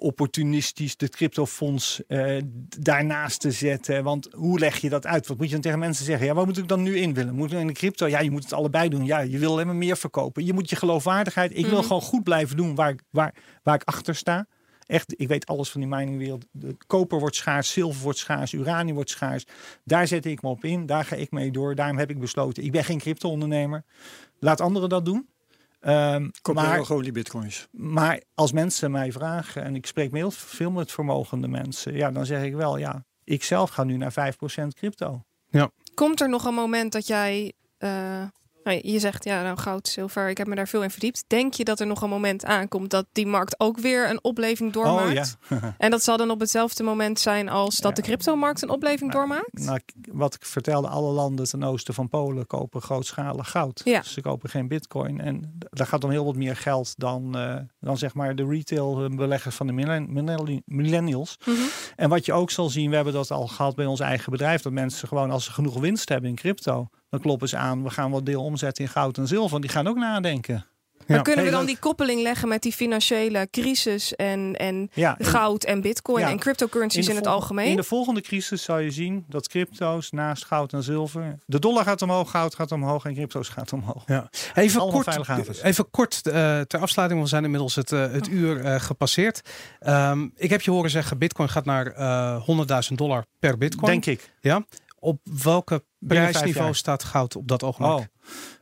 opportunistisch de cryptofonds eh, daarnaast te zetten. Want hoe leg je dat uit? Wat moet je dan tegen mensen zeggen? Ja, waar moet ik dan nu in willen? Moet ik in de crypto? Ja, je moet het allebei doen. Ja, je wil alleen maar meer verkopen. Je moet je geloofwaardigheid. Ik wil Mhm. gewoon goed blijven doen waar, ik- waar, waar ik achter sta. Echt, ik weet alles van die miningwereld. De koper wordt schaars, zilver wordt schaars, uranium wordt schaars. Daar zet ik me op in. Daar ga ik mee door. Daarom heb ik besloten. Ik ben geen crypto-ondernemer. Laat anderen dat doen. Ehm, Koop maar, gewoon die bitcoins. maar als mensen mij vragen, en ik spreek heel veel met vermogende mensen, ja, dan zeg ik wel, ja, ik zelf ga nu naar 5% crypto. Komt er nog een moment dat jij, eh, je zegt ja, nou goud, zilver, ik heb me daar veel in verdiept. Denk je dat er nog een moment aankomt dat die markt ook weer een opleving doormaakt? Oh ja. En dat zal dan op hetzelfde moment zijn als dat de cryptomarkt een opleving doormaakt? Nou, wat ik vertelde, alle landen ten oosten van Polen kopen grootschalig goud. Ja. Dus ze kopen geen bitcoin. En daar gaat dan heel wat meer geld dan, eh, dan zeg maar de retail eh, beleggers van de millen- millenni- millennials. Mhm. En wat je ook zal zien, we hebben dat al gehad bij ons eigen bedrijf, dat mensen gewoon als ze genoeg winst hebben in crypto, dan kloppen ze aan, we gaan wat deel omzetten in goud en zilver. Die gaan ook nadenken. Maar Ja. kunnen we dan leuk. die koppeling leggen met die financiële crisis en, en Ja, in- goud en bitcoin Ja. en cryptocurrencies in, het algemeen? In de volgende crisis zal je zien dat crypto's naast goud en zilver, de dollar gaat omhoog, goud gaat omhoog en crypto's gaat omhoog. Ja. Even Allemaal kort, even kort eh, ter afsluiting, we zijn inmiddels het, eh, het uur eh, gepasseerd. Ehm, ik heb je horen zeggen, bitcoin gaat naar eh 100.000 dollar per bitcoin. Denk ik. Ja. Op welke prijsniveau staat goud op dat ogenblik? Oh.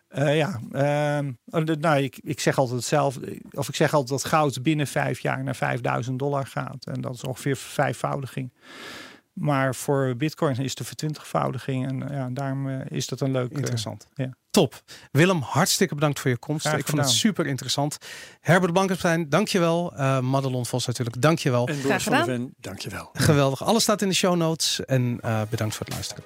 Eh, ja, ehm, oh, nou, ik, ik zeg altijd hetzelfde. Of ik zeg altijd dat goud binnen vijf jaar naar 5000 dollar gaat. En dat is ongeveer vijfvoudiging. Maar voor bitcoin is de vertwintigvoudiging. En ja, daarom eh, is dat een leuk... eh, Interessant. ja. Top. Willem, hartstikke bedankt voor je komst. Ik vond het super interessant. Herbert Blankenstein, dankjewel. Uh, Madelon Vos natuurlijk, dankjewel. En Graag Boris van der gedaan. Ven, dankjewel. Geweldig. Alles staat in de show notes. En uh, bedankt voor het luisteren.